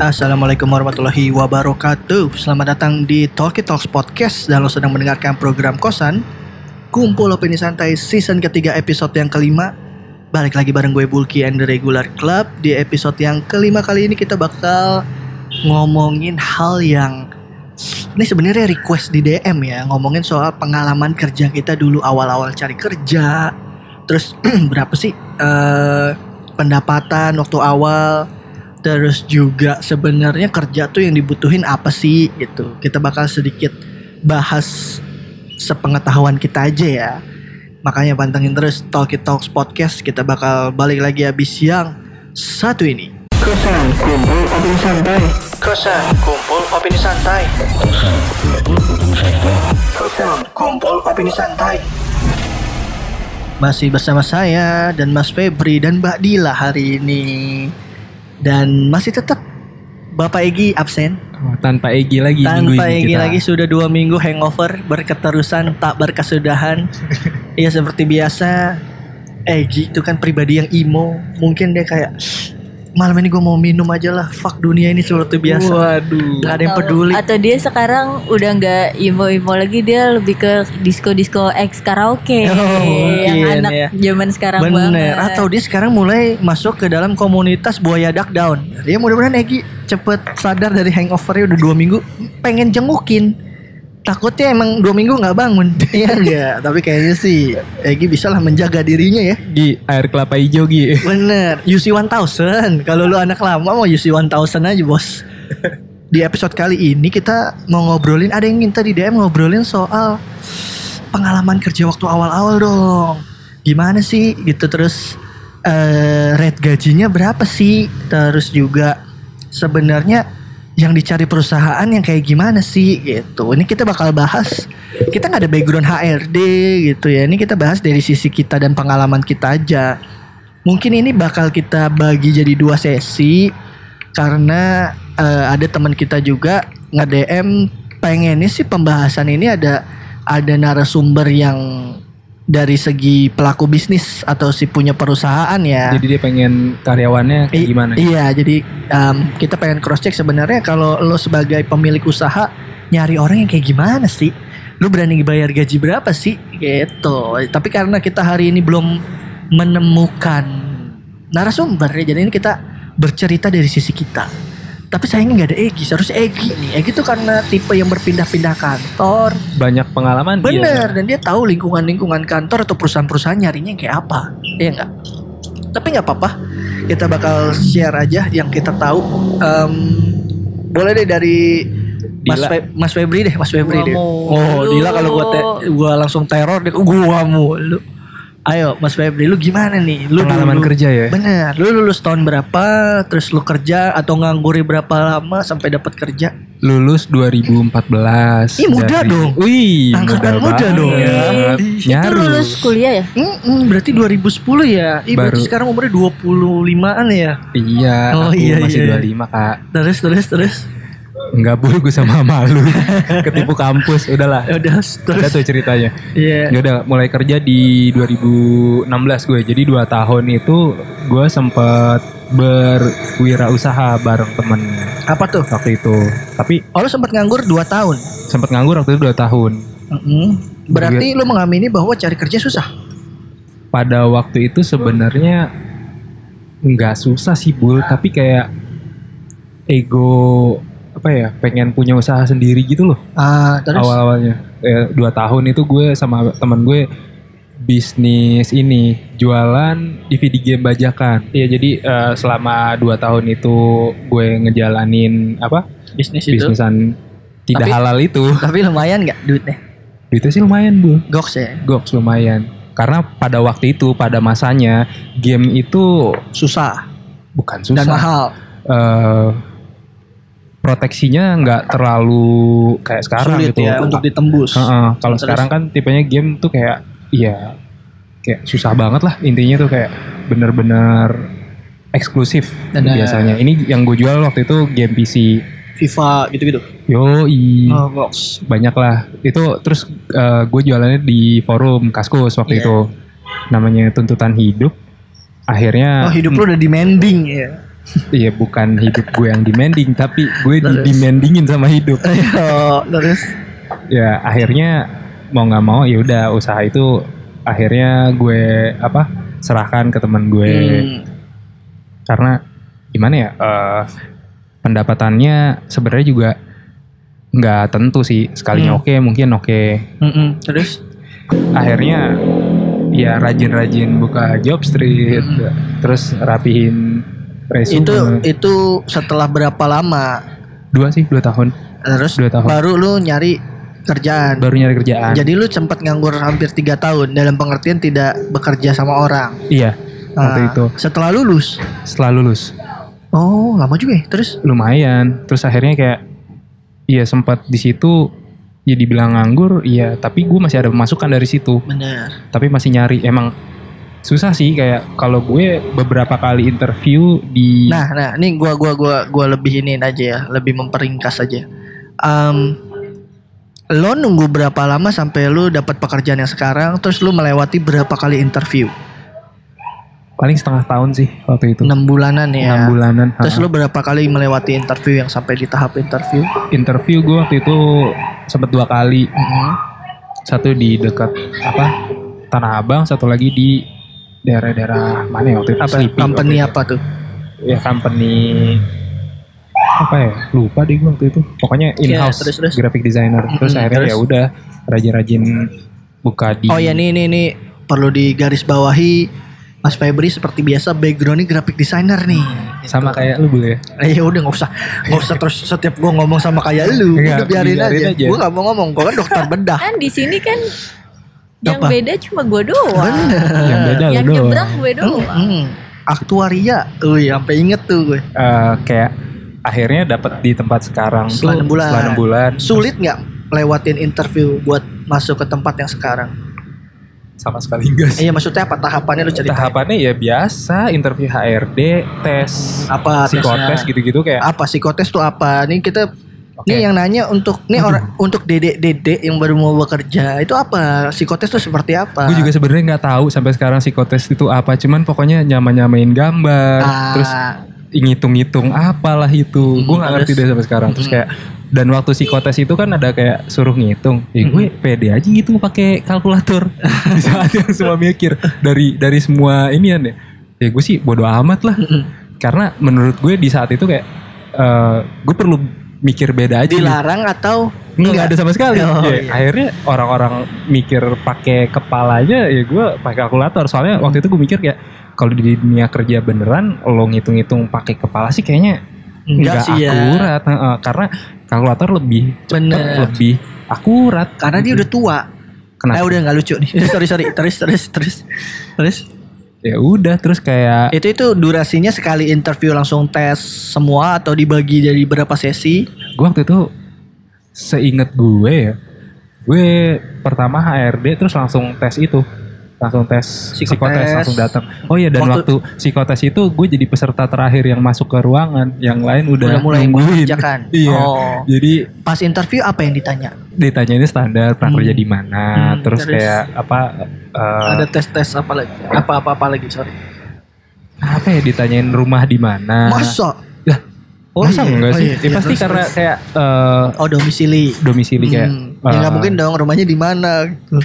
Assalamualaikum warahmatullahi wabarakatuh. Selamat datang di Talkie Talks Podcast. Dan lo sedang mendengarkan program Kosan Kumpul Opini Santai season ketiga episode yang kelima. Balik lagi bareng gue Bulky and the Regular Club. Di episode yang kelima kali ini kita bakal ngomongin hal yang Ini sebenarnya request di DM ya. Ngomongin soal pengalaman kerja kita dulu awal-awal cari kerja. Terus berapa sih eh, pendapatan waktu awal? Terus juga sebenarnya kerja tuh yang dibutuhin apa sih gitu. Kita bakal sedikit bahas sepengetahuan kita aja ya. Makanya pantengin terus Talkie Talks Podcast. Kita bakal balik lagi habis siang satu ini. Kosan kumpul opini santai. Kosan kumpul opini santai. Kosan kumpul opini santai. Masih bersama saya dan Mas Febri dan Mbak Dila hari ini. Dan masih tetap Bapak Egi absen. Oh, tanpa Egi lagi minggu Tanpa Egi kita. lagi sudah dua minggu hangover berketerusan tak berkesudahan. Iya seperti biasa. Egi itu kan pribadi yang emo. Mungkin dia kayak malam ini gue mau minum aja lah. Fuck dunia ini seperti biasa. Waduh. Gak ada yang peduli. Atau dia sekarang udah nggak imo-imo lagi dia lebih ke disco-disco ex karaoke Oh, yang mungkin anak ya. zaman sekarang Bener. banget. Atau dia sekarang mulai masuk ke dalam komunitas buaya duck down. Dia mudah-mudahan Egi cepet sadar dari hangovernya udah dua minggu. Pengen jengukin. Takutnya emang dua minggu nggak bangun. Iya enggak. Tapi kayaknya sih Egi bisa lah menjaga dirinya ya. Gi, air kelapa hijau Gi. Bener. UC 1000. Kalau lu anak lama mau UC 1000 aja bos. Di episode kali ini kita mau ngobrolin. Ada yang minta di DM ngobrolin soal pengalaman kerja waktu awal-awal dong. Gimana sih gitu terus eh rate gajinya berapa sih? Terus juga sebenarnya yang dicari perusahaan yang kayak gimana sih gitu. Ini kita bakal bahas. Kita nggak ada background HRD gitu ya. Ini kita bahas dari sisi kita dan pengalaman kita aja. Mungkin ini bakal kita bagi jadi dua sesi karena eh, ada teman kita juga nge-DM pengennya sih pembahasan ini ada ada narasumber yang dari segi pelaku bisnis atau si punya perusahaan ya. Jadi dia pengen karyawannya kayak I- gimana? Iya, jadi em, kita pengen cross check sebenarnya kalau lo sebagai pemilik usaha nyari orang yang kayak gimana sih? Lo berani bayar gaji berapa sih? Gitu. Tapi karena kita hari ini belum menemukan narasumber ya, jadi ini kita bercerita dari sisi kita. Tapi sayangnya nggak ada Egi, seharusnya Egi nih. Egi tuh karena tipe yang berpindah-pindah kantor, Banyak pengalaman dia. Bener dan dia tahu lingkungan-lingkungan kantor atau perusahaan-perusahaan nyarinya kayak apa, Iya enggak? Tapi nggak apa-apa, kita bakal share aja yang kita tahu. Em, boleh deh dari Mas. Fe- Mas Febri deh, Mas Febri Gua deh. mulu. Oh, Dila kalau gua te- gua langsung teror deh, gua mulu. Ayo, Mas Febri, lu gimana nih? Lu Pengalaman dulu- kerja ya? Bener, lu lulus tahun berapa? Terus lu kerja atau nganggur berapa lama sampai dapat kerja? Lulus 2014. Ih, muda dong. Wih, Angkatan muda banget. dong ya. Itu Nyaru. lulus kuliah ya? Mm-mm, berarti 2010 ya? Ih, berarti Baru. sekarang umurnya 25-an ya? Iya, Oh, aku iya, masih iya. 25 kak. Terus, terus, terus. Enggak bulu gue sama malu. Ketipu kampus, udahlah. Ya udah, Udah terus. tuh ceritanya. Iya. Ya udah mulai kerja di 2016 gue. Jadi dua tahun itu gue sempet berwirausaha bareng temen Apa tuh? waktu itu. Tapi Oh, lu sempat nganggur 2 tahun. sempet nganggur waktu itu dua tahun. Mm-mm. Berarti lu mengamini bahwa cari kerja susah. Pada waktu itu sebenarnya nggak susah sih bul, tapi kayak ego apa ya pengen punya usaha sendiri gitu loh Ah, terus. awal-awalnya. Eh, dua tahun itu gue sama teman gue bisnis ini jualan DVD game bajakan. Iya jadi eh, selama dua tahun itu gue ngejalanin apa bisnis itu. bisnisan tidak Tapi- halal itu. Tapi lumayan nggak duitnya? Duitnya sih lumayan bu, Goks ya. goks lumayan. Karena pada waktu itu pada masanya game itu Susah, bukan dan susah. mahal. Eh, proteksinya nggak terlalu kayak sekarang Sulit gitu. ya untuk ditembus. Heeh, kalau sekarang kan tipenya game tuh kayak iya kayak susah banget lah intinya tuh kayak bener-bener eksklusif Bener. biasanya. Ini yang gue jual waktu itu game PC. FIFA gitu-gitu. Yoi. Oh, box. banyak lah itu terus gue jualannya di forum kaskus waktu Iya. itu namanya tuntutan hidup akhirnya Oh, hidup lu udah demanding ya. Iya bukan hidup gue yang demanding tapi gue di demandingin sama hidup Ayo, terus ya akhirnya mau nggak mau ya udah usaha itu akhirnya gue apa serahkan ke teman gue Hmm. karena gimana ya eh, pendapatannya sebenarnya juga nggak tentu sih sekalinya Hmm. oke mungkin oke Mm-mm. Terus akhirnya ya rajin-rajin buka job street Hmm. terus rapihin resume itu itu setelah berapa lama? dua sih dua tahun Terus Dua tahun. baru lu nyari kerjaan. baru nyari kerjaan Jadi lu sempat nganggur hampir tiga tahun dalam pengertian tidak bekerja sama orang. iya waktu Nah, itu Setelah lulus. setelah lulus Oh lama juga ya. Terus lumayan terus akhirnya kayak iya sempat di situ ya dibilang nganggur iya tapi gue masih ada pemasukan dari situ bener. tapi masih nyari emang susah sih kayak kalau gue beberapa kali interview di Nah, nah, ini gua gua gua gua lebih iniin aja ya, lebih memperingkas aja. Em, lo nunggu berapa lama sampai lu dapat pekerjaan yang sekarang, terus lu melewati berapa kali interview? paling setengah tahun sih waktu itu Enam bulanan ya. enam bulanan Terus Ha. lu berapa kali melewati interview yang sampai di tahap interview? interview gue waktu itu sempat dua kali Mhm. satu di dekat apa Tanah Abang satu lagi di daerah-daerah mana ya waktu itu Apa Sleepy company itu. apa tuh? ya company apa ya lupa deh gue waktu itu pokoknya in house terus, terus. graphic designer terus Mm-mm, akhirnya ya udah rajin-rajin buka di Oh ya nih nih nih perlu digaris bawahi Mas Febri seperti biasa backgroundnya graphic designer nih. sama kayak lu boleh ya Eh ya udah nggak usah nggak usah terus setiap gua ngomong sama kayak lu, Enggak, udah biarin, biarin aja. aja. Gua nggak mau ngomong, gua kan dokter bedah. Kan di sini kan yang Apa? beda cuma gue doang. Bener. yang beda lu Yang doang nyebrang gue doang. Hmm, aktuaria, wih sampai inget tuh gue. Eh, kayak akhirnya dapat di tempat sekarang Setelah tuh enam bulan. setelah enam bulan Sulit nggak lewatin interview buat masuk ke tempat yang sekarang? sama sekali enggak sih Iya maksudnya apa tahapannya lu ceritain? tahapannya ya biasa interview HRD tes Apa psikotes gitu-gitu kayak Apa psikotes tuh apa? Nih kita Oke. Nih yang nanya untuk nih orang untuk dedek-dedek yang baru mau bekerja itu apa psikotes tuh seperti apa? gue juga sebenarnya nggak tahu sampai sekarang psikotes itu apa cuman pokoknya nyama-nyamain gambar Ah, terus ngitung-ngitung apalah itu Hmm, gue nggak ngerti deh sampai sekarang terus Hmm. kayak dan waktu psikotes itu kan ada kayak suruh ngitung ya gue Hmm. pede aja gitu pakai kalkulator di saat yang semua mikir dari dari semua ini ya ya gue sih bodo amat lah Mm-mm. karena menurut gue di saat itu kayak eh, gue perlu mikir beda aja gitu. dilarang atau nggak ada sama sekali Oh, Ya, iya. akhirnya orang-orang mikir pakai kepalanya ya gue pakai kalkulator soalnya Hmm. waktu itu gue mikir kayak kalau di dunia kerja beneran lo ngitung-ngitung pakai kepala sih kayaknya Enggak nggak sih ya. akurat Heeh, karena kalkulator lebih cepet, Bener. lebih akurat Karena dia udah tua. Kenapa? Eh udah nggak lucu nih. sorry sorry. Terus terus terus terus. Ya udah terus kayak Itu itu durasinya sekali interview langsung tes semua atau dibagi dari berapa sesi? gue waktu itu seinget gue ya gue pertama HRD terus langsung tes itu langsung tes Psikotes. psikotes langsung datang oh iya dan Waktu- waktu, psikotes itu gue jadi peserta terakhir yang masuk ke ruangan yang lain udah, Udah mulai nungguin iya Oh. jadi Pas interview apa yang ditanya? ditanya ini standar pernah Hmm. kerja di mana Hmm, terus, terus? kayak apa eh, Ada tes-tes apa lagi? Apa-apa apa lagi, sorry. apa ya ditanyain rumah di mana Masa? Lah, Oh masa iya, enggak oh sih iya, Ya, iya, pasti terus, karena terus. kayak eh, Oh domisili. domisili kayak Hmm. Ya nggak eh, mungkin dong rumahnya di mana gitu.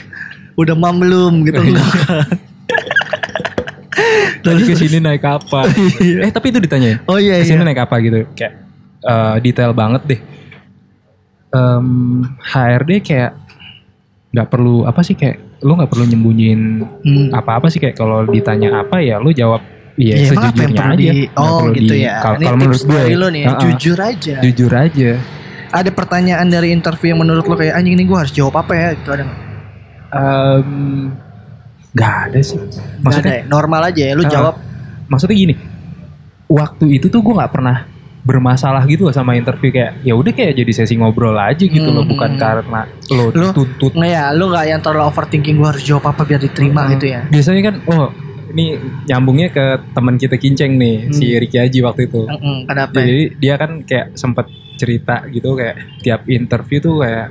Udah mam belum gitu enggak. tadi ke sini naik apa eh tapi itu ditanyain Oh iya ke sini iya. naik apa gitu kayak eh, detail banget deh Em, HRD kayak nggak perlu apa sih kayak lu nggak perlu nyembunyiin Hmm. apa-apa sih kayak kalau ditanya apa ya lu jawab iya Iya, yang sejujurnya aja di Nggak Oh perlu gitu di- ya. kalau Ini kalau tips menurut gue lo nih, ya, uh-uh, jujur aja. jujur aja Ada pertanyaan dari interview yang menurut lo kayak anjing ini gue harus jawab apa ya? Gitu ada nggak? Em, nggak ada sih Nggak ada maksudnya ya? normal aja ya. Lu Uh-uh. jawab maksudnya gini waktu itu tuh gue nggak pernah bermasalah gitu loh sama interview kayak ya udah kayak jadi sesi ngobrol aja gitu loh Hmm. bukan karena lo Lu- tuntut Nggak ya, lu nggak yang terlalu overthinking gue harus jawab apa biar diterima Hmm. gitu ya. biasanya kan oh ini nyambungnya ke teman kita kinceng nih Hmm. si Ricky Haji waktu itu Mm-mm, kenapa? jadi dia kan kayak sempet cerita gitu kayak tiap interview tuh kayak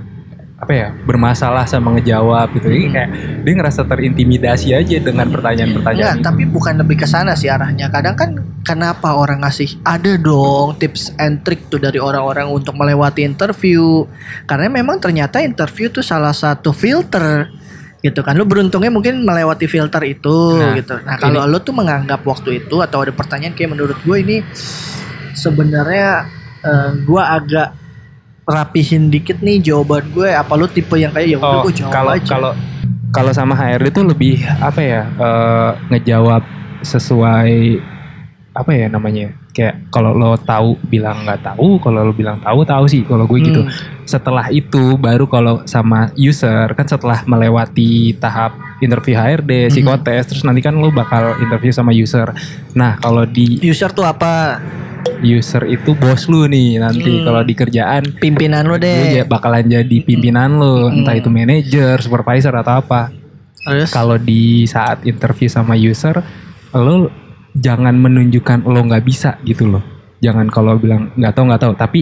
apa ya bermasalah sama ngejawab gitu jadi Hmm. kayak dia ngerasa terintimidasi aja dengan pertanyaan-pertanyaan Enggak, tapi bukan lebih ke sana sih arahnya. Kadang kan kenapa orang ngasih ada dong tips and trick tuh dari orang-orang untuk melewati interview. Karena memang ternyata interview tuh salah satu filter gitu kan. Lu beruntungnya mungkin melewati filter itu Nah, gitu. Nah, kalau lu tuh menganggap waktu itu atau ada pertanyaan kayak menurut gue ini sebenarnya eh, gue agak rapihin dikit nih jawaban gue apa lu tipe yang kayak ya udah Oh, gue jawab kalau aja. kalau kalau sama HRD tuh lebih apa ya eh, ngejawab sesuai apa ya namanya kayak kalau lo tahu bilang nggak tahu kalau lo bilang tahu tahu sih kalau gue gitu Hmm. setelah itu baru kalau sama user kan setelah melewati tahap interview HRD Mhm. psikotes terus nanti kan lo bakal interview sama user nah kalau di user tuh apa? user itu bos lu nih nanti Hmm. kalau di kerjaan Pimpinan lu lu deh. ja- bakalan jadi pimpinan lo entah Hmm. itu manajer supervisor atau apa kalau di saat interview sama user lo jangan menunjukkan lo nggak bisa gitu loh jangan kalau bilang nggak tahu nggak tahu tapi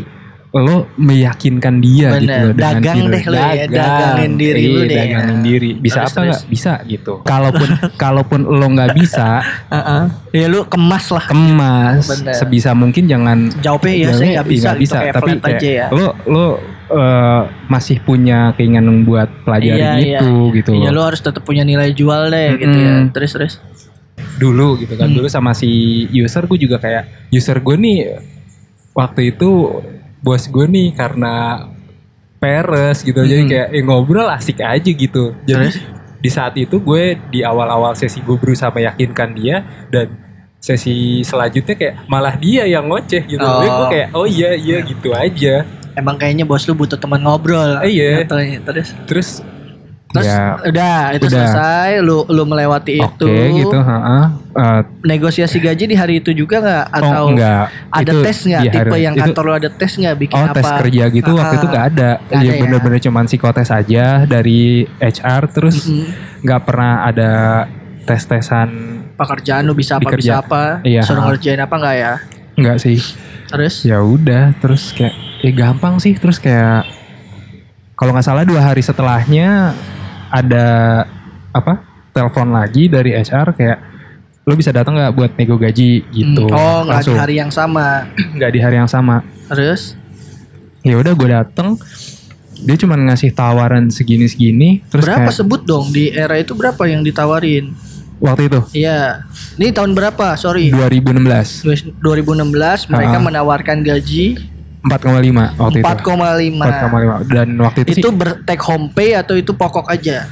lo meyakinkan dia gitu Bener. loh dengan Dagang deh lo ya, Dagang. dagangin diri Iya, lu deh. dagangin diri bisa Terus, apa nggak bisa gitu kalaupun kalaupun lo nggak bisa Heeh. Ya lu kemas lah. kemas Bener. sebisa mungkin jangan Jawabnya ya saya nggak bisa, gitu, kayak tapi kayak aja ya. lo lo eh, masih punya keinginan buat pelajarin Iya, iya, itu gitu Iya loh lu harus tetap punya nilai jual deh gitu ya. Terus terus. Dulu gitu kan Hmm. dulu sama si user gue juga kayak user gue nih waktu itu bos gue nih karena peres gitu jadi Hmm. kayak eh, ngobrol asik aja gitu jadi Terus? di saat itu gue di awal-awal sesi gue berusaha meyakinkan dia dan sesi selanjutnya kayak malah dia yang ngoceh gitu Oh. Jadi gue kayak oh iya iya gitu aja Emang kayaknya bos lu butuh teman ngobrol. Iya. Katanya. Terus terus terus ya udah itu udah. selesai lu lu melewati oke itu. gitu heeh. Eh, Negosiasi gaji di hari itu juga nggak atau oh enggak ada Itu tes nggak di tipe hari- yang itu- kantor lu ada tes nggak bikin Oh apa? tes kerja gitu waktu itu Ah, gak ada. Nggak Dia ada ya? bener-bener cuman psikotes aja dari HR terus nggak pernah ada tes-tesan pekerjaan lu bisa apa Dikerja. bisa apa Iya. suruh ngerjain apa nggak ya nggak sih. terus Ya udah terus kayak ya gampang sih terus kayak kalau nggak salah dua hari setelahnya ada apa telepon lagi dari HR kayak lo bisa datang nggak buat nego gaji? Gitu Hmm, oh nggak di hari yang sama. Nggak di hari yang sama. Terus? Ya udah gue dateng dia cuma ngasih tawaran segini segini terus berapa kayak sebut dong? Di era itu berapa yang ditawarin? Waktu itu. Iya. Ini tahun berapa? Sorry. 2016 2016 mereka Ah. menawarkan gaji 4,5 waktu itu. 4,5 4,5 dan waktu itu, itu sih ber take home pay atau itu pokok aja?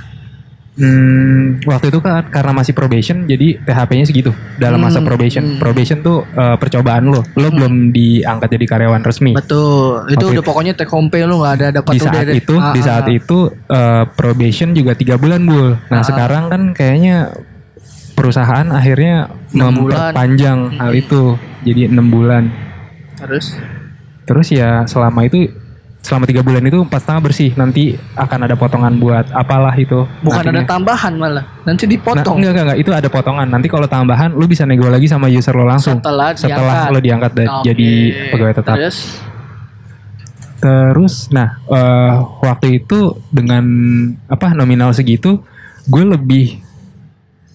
Hmm, waktu itu kan karena masih probation jadi THP-nya segitu dalam masa Hmm, probation. hmm. probation tuh eh, percobaan lo. Lo belum diangkat jadi karyawan resmi. Betul. Itu Waktu udah pokoknya take home pay lu nggak ada dapat di saat udah itu Ah, di saat ah. itu eh, probation juga tiga bulan bul. Nah Ah. sekarang kan kayaknya perusahaan akhirnya bulan. memperpanjang hal itu. Jadi enam bulan. Terus Terus ya selama itu selama tiga bulan itu empat setengah bersih. Nanti akan ada potongan buat apalah itu. bukan ada nantinya. tambahan malah nanti Nah, dipotong enggak, enggak enggak itu ada potongan. Nanti kalau tambahan lu bisa nego lagi sama user lo langsung. setelah Setelah diangkat. lo diangkat dan Oke. jadi pegawai tetap. terus Terus nah eh, waktu itu dengan apa nominal segitu gue lebih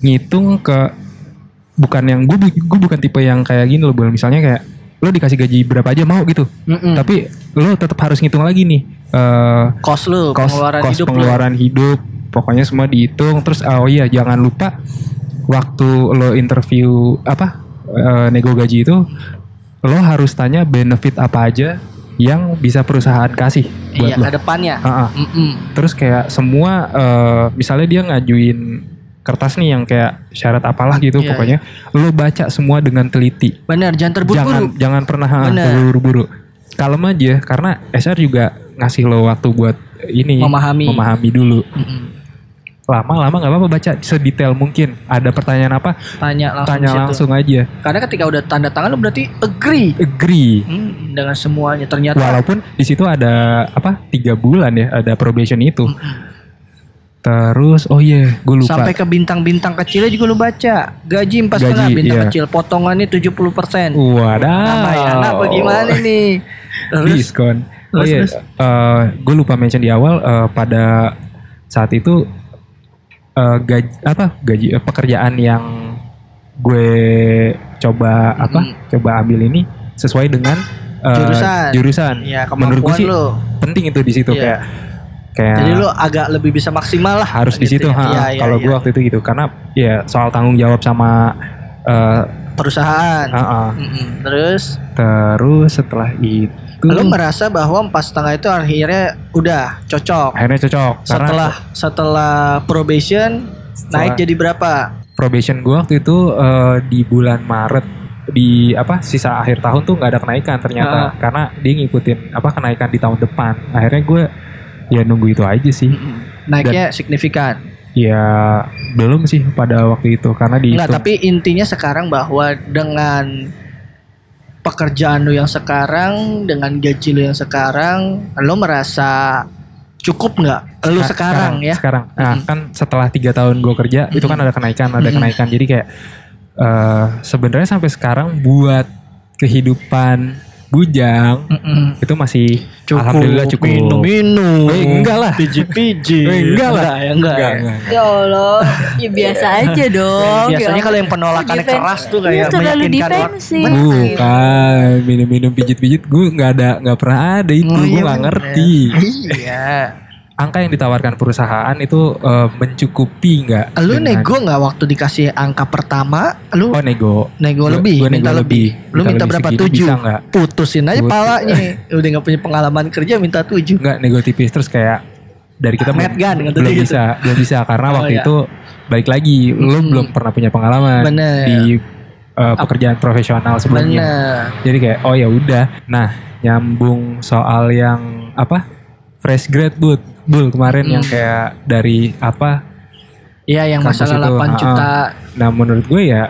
ngitung ke bukan yang gue gue bukan tipe yang kayak gini loh misalnya kayak lo dikasih gaji berapa aja mau gitu Mm-mm. tapi lo tetap harus ngitung lagi nih eh kos lu kos pengeluaran kos hidup lu. pengeluaran hidup pokoknya semua dihitung terus oh iya jangan lupa waktu lo interview apa eh, nego gaji itu lo harus tanya benefit apa aja yang bisa perusahaan kasih buat iya lo ke depannya Ah, ah. Mm-mm. terus kayak semua eh, misalnya dia ngajuin kertas nih yang kayak syarat apalah gitu Iya, pokoknya lo baca semua dengan teliti benar jangan jangan terburu-buru jangan pernah ha, Bener. terburu-buru kalem aja karena SR juga ngasih lo waktu buat ini Memahami. memahami dulu lama-lama nggak apa-apa baca sedetail mungkin. Ada pertanyaan apa? Tanya langsung Tanya di situ. langsung aja. Karena ketika udah tanda tangan lu berarti agree Agree. Hmm, dengan semuanya. Ternyata Walaupun di situ ada apa tiga bulan ya, ada probation itu. Terus oh iya, gue lupa. sampai ke bintang-bintang kecilnya juga lu baca. Gaji empat setengah bintang iya. kecil, potongannya 70 persen. Wadah. Nama ya, apa gimana nih? Terus diskon. Oh iya, terus. gue lupa mention di awal eh, pada saat itu eh, gaji apa gaji eh, pekerjaan yang gue coba apa coba ambil ini sesuai dengan eh, Jurusan. jurusan. ya Menurut gue sih lu. penting itu di situ Iya. kayak kayak Jadi lu agak lebih bisa maksimal lah. harus di gitu situ. ya. ha. Iya, Kalau iya. gue waktu itu gitu karena ya soal tanggung jawab sama eh, perusahaan. ah, ah. Mm-mm. Terus terus setelah itu lu merasa bahwa empat setengah itu akhirnya udah cocok. akhirnya cocok karena Setelah setelah probation naik Setelah- jadi berapa? probation gue waktu itu eh, di bulan Maret di apa sisa akhir tahun tuh nggak ada kenaikan ternyata Ah. karena dia ngikutin apa kenaikan di tahun depan akhirnya gue ya nunggu itu aja sih Naiknya signifikan. ya belum sih pada waktu itu karena di Enggak, tapi intinya sekarang bahwa dengan pekerjaan lu yang sekarang, dengan gaji lu yang sekarang, lu merasa cukup nggak? Lu sekarang, ya? sekarang nah Mm-mm. kan setelah tiga tahun gue kerja itu kan ada kenaikan ada Mm-mm. kenaikan jadi kayak eh sebenarnya sampai sekarang buat kehidupan bujang Mm-mm. itu masih Cukup, alhamdulillah cukup minum-minum. Eh, enggak lah. Piji-piji. Eh, enggak lah. ya, enggak. ya. Ya Allah, ya biasa aja dong. Biasanya Ya kalau yang penolakannya Defense. keras tuh Iya, kayak terlalu meyakinkan orang. defensif. Bener. Bukan minum-minum pijit-pijit gue nggak ada nggak pernah ada itu Oh, gue iya nggak bener. ngerti Iya. Angka yang ditawarkan perusahaan itu eh, mencukupi nggak Lu dengan- nego nggak waktu dikasih angka pertama? Lu oh nego nego Gua- lebih, gua minta nego lebih. lebih. Lu Minta minta lebih berapa? Tujuh. Putusin aja Gua- palanya. Udah nggak punya pengalaman kerja minta tujuh. nggak nego tipis terus kayak dari kita Mad gun, belum, gitu belum gitu. bisa belum bisa karena Oh, waktu iya. itu balik lagi lu Hmm. belum pernah punya pengalaman Bener. di eh, pekerjaan profesional sebelumnya Bener. jadi kayak oh ya udah nah nyambung soal yang apa fresh grad bud bul kemarin yang Hmm. kayak dari apa Iya yang masalah itu, 8 ha-ha. juta. nah menurut gue ya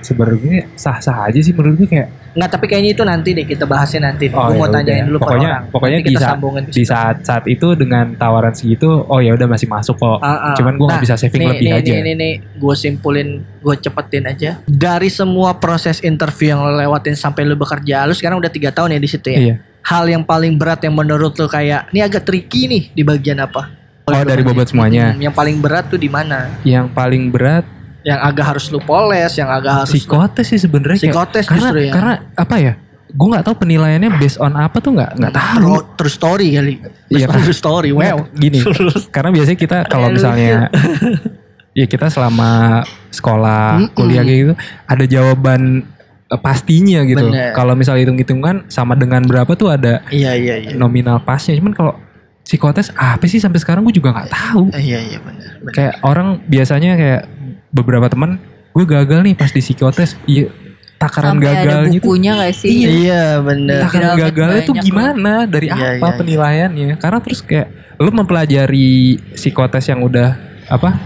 sebenarnya sah sah aja sih menurut gue kayak Nggak tapi kayaknya itu nanti deh kita bahasnya nanti. oh Gue mau ya tanyain udah. dulu pokoknya orang. pokoknya Nanti di kita saat sambungin di saat saat itu dengan tawaran segitu oh ya udah masih masuk kok Ah, ah. cuman gue nggak Nah, bisa saving nih, lebih nih, aja Nih, nih, nih, gue simpulin, gue cepetin aja. Dari semua proses interview yang lo lewatin sampai lo bekerja, lo sekarang udah tiga tahun ya di situ ya. iya Hal yang paling berat yang menurut lo kayak, ini agak tricky nih di bagian apa? Oh, dari bobot semuanya. Hmm, yang paling berat tuh di mana? yang paling berat Yang agak harus lu poles, yang agak harus psikotes sih sebenarnya kayak- Psikotes karena justru ya. karena apa ya gue nggak tahu penilaiannya based on apa tuh nggak nggak tahu True, true story kali. Iya, True, true story. Wow. gini karena biasanya kita kalau misalnya ya kita selama sekolah kuliah kayak gitu ada jawaban pastinya gitu kalau misalnya hitung-hitungan sama dengan berapa tuh ada Iya iya iya. nominal pasnya cuman kalau psikotes apa sih sampai sekarang gue juga nggak tahu Eh, Iya iya benar. kayak orang biasanya kayak beberapa teman gue gagal nih pas di psikotes iya takaran Sampai ada gagalnya tuh bukunya gak sih? Iya benar. takaran Grafik gagalnya tuh gimana dari Iya, apa iya, iya. penilaiannya karena terus kayak lu mempelajari psikotes yang udah apa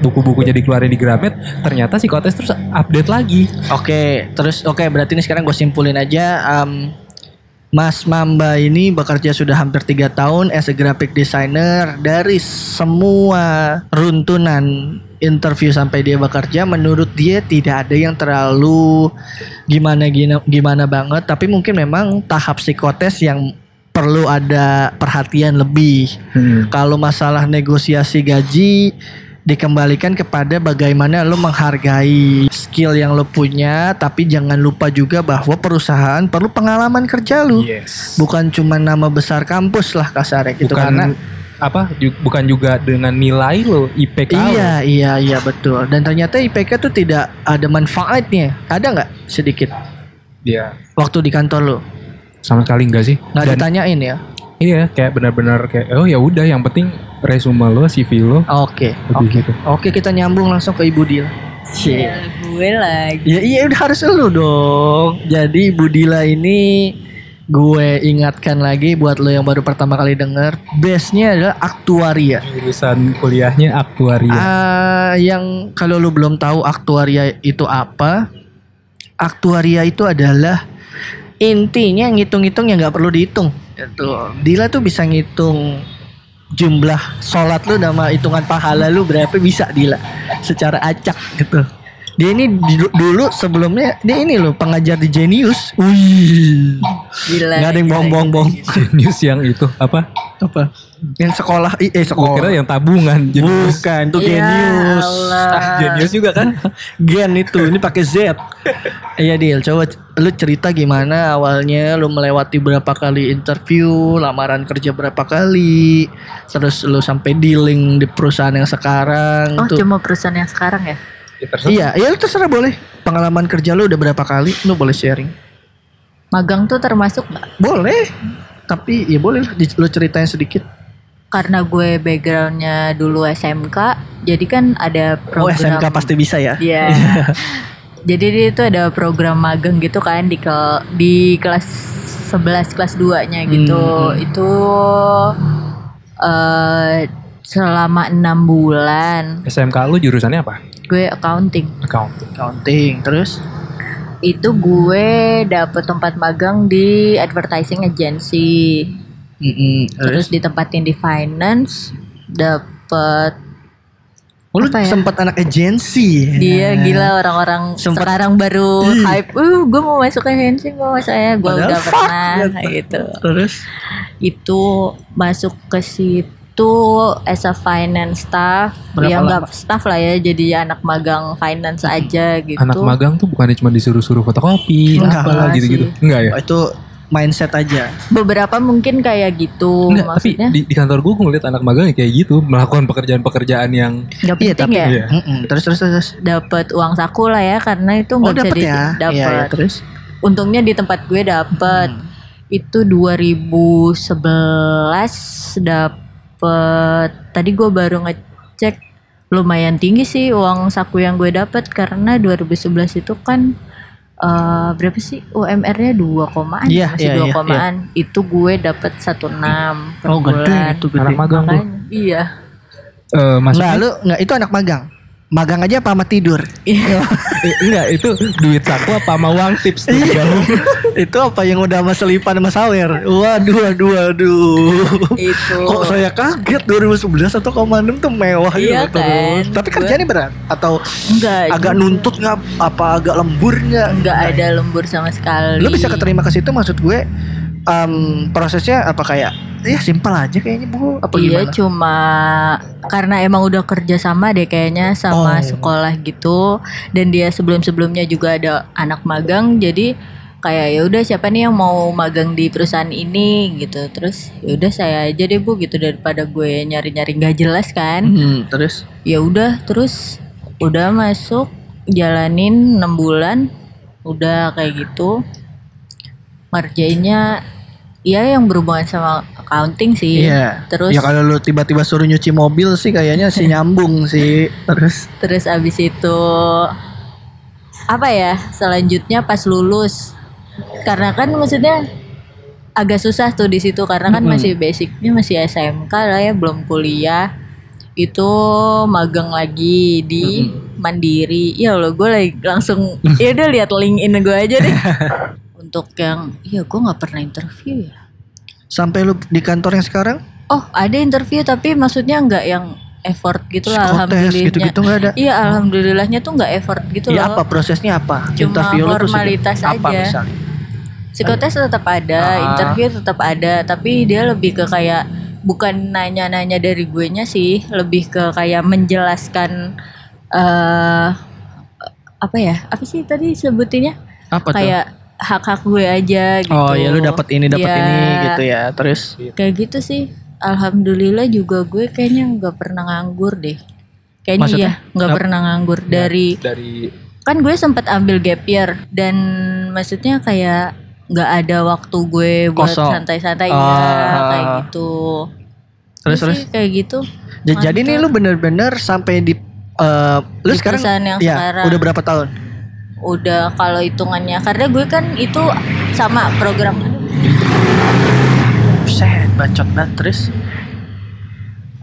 buku-bukunya dikeluarin di Gramet ternyata psikotes terus update lagi Oke, terus oke berarti ini sekarang gue simpulin aja. em, Mas Mamba ini bekerja sudah hampir tiga tahun as a graphic designer dari semua runtunan interview sampai dia bekerja menurut dia tidak ada yang terlalu gimana gimana gimana banget tapi mungkin memang tahap psikotes yang perlu ada perhatian lebih. Kalau masalah negosiasi gaji dikembalikan kepada bagaimana lo menghargai skill yang lo punya tapi jangan lupa juga bahwa perusahaan perlu pengalaman kerja lo. Yes. Bukan cuma nama besar kampus lah kasarnya gitu bukan karena apa bukan juga dengan nilai lo IPK lo. iya iya iya betul. Dan ternyata IPK tuh tidak ada manfaatnya. Ada nggak sedikit? Iya. waktu di kantor lo sama sekali enggak sih nggak Dan ditanyain ya iya kayak benar-benar kayak oh ya udah yang penting resume lo CV lo oke lebih oke gitu oke kita nyambung langsung ke Ibu Dil Ya, gue lagi. Ya iya udah harus lu dong. Jadi Ibu Dila ini gue ingatkan lagi buat lo yang baru pertama kali denger, base-nya adalah aktuaria. Jurusan kuliahnya aktuaria. Ah, yang kalau lu belum tahu aktuaria itu apa, aktuaria itu adalah intinya ngitung-ngitung yang nggak perlu dihitung. Itu Dila tuh bisa ngitung jumlah sholat lu sama hitungan pahala lu berapa bisa Dila secara acak gitu. Dia ini dulu sebelumnya dia ini loh pengajar di Genius. Wih. Gila. Gak ada yang bohong-bohong. News yang itu apa? Apa? Yang sekolah eh Gue sekolah. kira yang tabungan. Jenius. Bukan, itu Ya Genius. Allah. Jenius juga kan? Gen itu, ini pakai Z. Iya Dil, coba lu cerita gimana awalnya lu melewati berapa kali interview, lamaran kerja berapa kali, terus lu sampai dealing di perusahaan yang sekarang Oh tuh. cuma perusahaan yang sekarang ya? Ya, terserah. Iya, iya lu terserah boleh. Pengalaman kerja lu udah berapa kali, lu boleh sharing. Magang tuh termasuk nggak? Boleh. Tapi ya boleh lah lu ceritain sedikit. Karena gue backgroundnya dulu SMK, jadi kan ada Oh, program. SMK pasti bisa ya. Iya. jadi dia itu ada program magang gitu kan di kel- di kelas 11 kelas 2-nya gitu. Hmm. Itu eh selama enam bulan SMK lu jurusannya apa? gue accounting. Accounting. Counting, terus Itu gue dapet tempat magang di advertising agency. Mm-mm, Terus ditempatin di finance, dapet Oh, lu ya? sempat anak agensi. dia gila orang-orang Sempet- sekarang baru Ih. hype. Uh, gue mau masuk ke agency, gue mau saya, gue Padahal udah fuck, pernah gitu. gitu. Terus Itu masuk ke situ as a finance staff, Berapa ya lama? nggak staff lah ya, jadi anak magang finance aja gitu. Anak magang tuh bukannya cuma disuruh-suruh fotokopi, Enggak apalah gitu-gitu. Enggak ya? oh, itu mindset aja. Beberapa mungkin kayak gitu, Enggak, tapi di, di kantor gue ngeliat anak magang kayak gitu, melakukan pekerjaan-pekerjaan yang nggak Iya, penting tapi ya. Iya. Terus terus terus. dapat uang saku lah ya karena itu Oh nggak bisa dapat di ya? dapat Iya, iya, terus. untungnya di tempat gue dapet Hmm. itu 2011 dapet tadi gue baru ngecek lumayan tinggi sih uang saku yang gue dapet karena 2011 itu kan eh, berapa sih? UMR-nya 2 komaan Iya, masih iya, 2 iya, komaan. itu gue dapet 16 per Oh gede bulan. itu gede. anak magang tuh. Iya. Eh, Enggak, masuknya lu enggak itu anak magang. Magang aja apa sama tidur? Iya. enggak itu duit saku apa sama uang tips tuh Iya. itu apa yang udah sama selipan sama sawer? Waduh, waduh, waduh. itu Kok saya kaget 2011 atau 1,6 tuh mewah Iya gitu kan? terus. Tapi kerjanya berat atau enggak agak nuntut nggak? Apa agak lembur nggak? nggak ada lembur sama sekali Lu bisa keterima ke situ maksud gue em, prosesnya apa kayak ya simpel aja kayaknya bu. Apa iya gimana? cuma karena emang udah kerja sama deh kayaknya Oh. sama sekolah gitu. Dan dia sebelum sebelumnya juga ada anak magang jadi kayak ya udah siapa nih yang mau magang di perusahaan ini? gitu. Terus ya udah saya aja deh bu gitu daripada gue nyari nyari nggak jelas kan. Hmm, terus? Ya udah terus udah masuk jalanin 6 bulan udah kayak gitu. Ngerjainnya ya yang berhubungan sama accounting sih. Iya. terus ya kalau lu tiba-tiba suruh nyuci mobil sih kayaknya sih nyambung sih. Terus? Terus abis itu apa ya selanjutnya pas lulus. Karena kan maksudnya agak susah tuh di situ karena kan masih basicnya masih SMK lah ya belum kuliah. Itu magang lagi di Mandiri. Ya Allah gue lagi langsung ya udah lihat LinkedIn gue aja deh untuk yang iya gue nggak pernah interview ya sampai lu di kantor yang sekarang oh ada interview tapi maksudnya nggak yang effort gitu lah alhamdulillahnya gitu-gitu nggak ada. Iya alhamdulillahnya tuh nggak effort gitu Ya loh. apa prosesnya apa? Cuma Interview formalitas apa aja. misalnya? Psikotes tetap ada, Ah. interview tetap ada, tapi dia lebih ke kayak bukan nanya-nanya dari gue nya sih, lebih ke kayak menjelaskan eh apa ya? Apa sih tadi sebutinnya? Apa tuh? Hak-hak gue aja gitu. Oh ya lu dapat ini dapat Ya, ini gitu ya. Terus Kayak gitu sih. Alhamdulillah juga gue kayaknya nggak pernah nganggur deh. Kayaknya Maksudnya? iya nggak pernah nganggur dari dari kan gue sempat ambil gap year dan maksudnya kayak nggak ada waktu gue buat santai-santai Ah. ya kayak gitu. terus terus. sih, kayak gitu. Ja- Jadi nih lu bener-bener sampai di eh, lu Di sekarang ya sekarang. udah berapa tahun? Udah kalau hitungannya karena gue kan itu sama program Buset, bacot banget terus.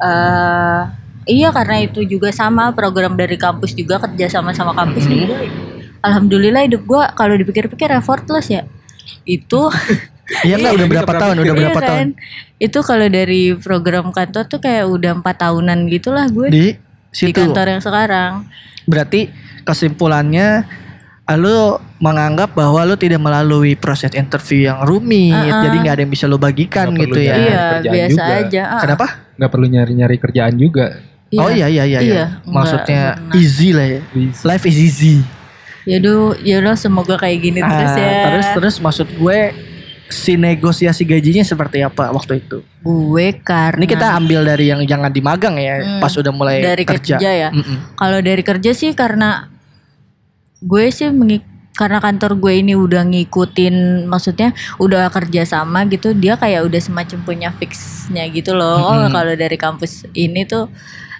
eh iya karena itu juga sama program dari kampus juga kerja sama sama kampus Mhm. juga. Alhamdulillah hidup gua kalau dipikir-pikir effortless ya. Itu Iya enggak udah Iya, berapa tahun? Udah Iya berapa kan? tahun? Itu kalau dari program kantor tuh kayak udah empat tahunan gitulah gue Di di kantor yang sekarang. Berarti kesimpulannya lu menganggap bahwa lu tidak melalui proses interview yang rumit, Uh-uh. jadi nggak ada yang bisa lu bagikan Nggak gitu ya. Iya biasa juga. aja. ah. Kenapa? nggak perlu nyari-nyari kerjaan juga. Oh iya iya iya. iya. Iya, Maksudnya nggak pernah. easy lah ya. Bisa. Life is easy. Yaudah, yaudah semoga kayak gini terus Ah, ya. Terus terus maksud gue si negosiasi gajinya seperti apa waktu itu? gue karena Ini kita ambil dari yang jangan dimagang ya, Hmm, pas udah mulai dari kerja, ya. Mm-mm. Kalau dari kerja sih karena gue sih mengik karena kantor gue ini udah ngikutin maksudnya udah kerja sama gitu dia kayak udah semacam punya fixnya gitu loh oh Mm-mm. kalau dari kampus ini tuh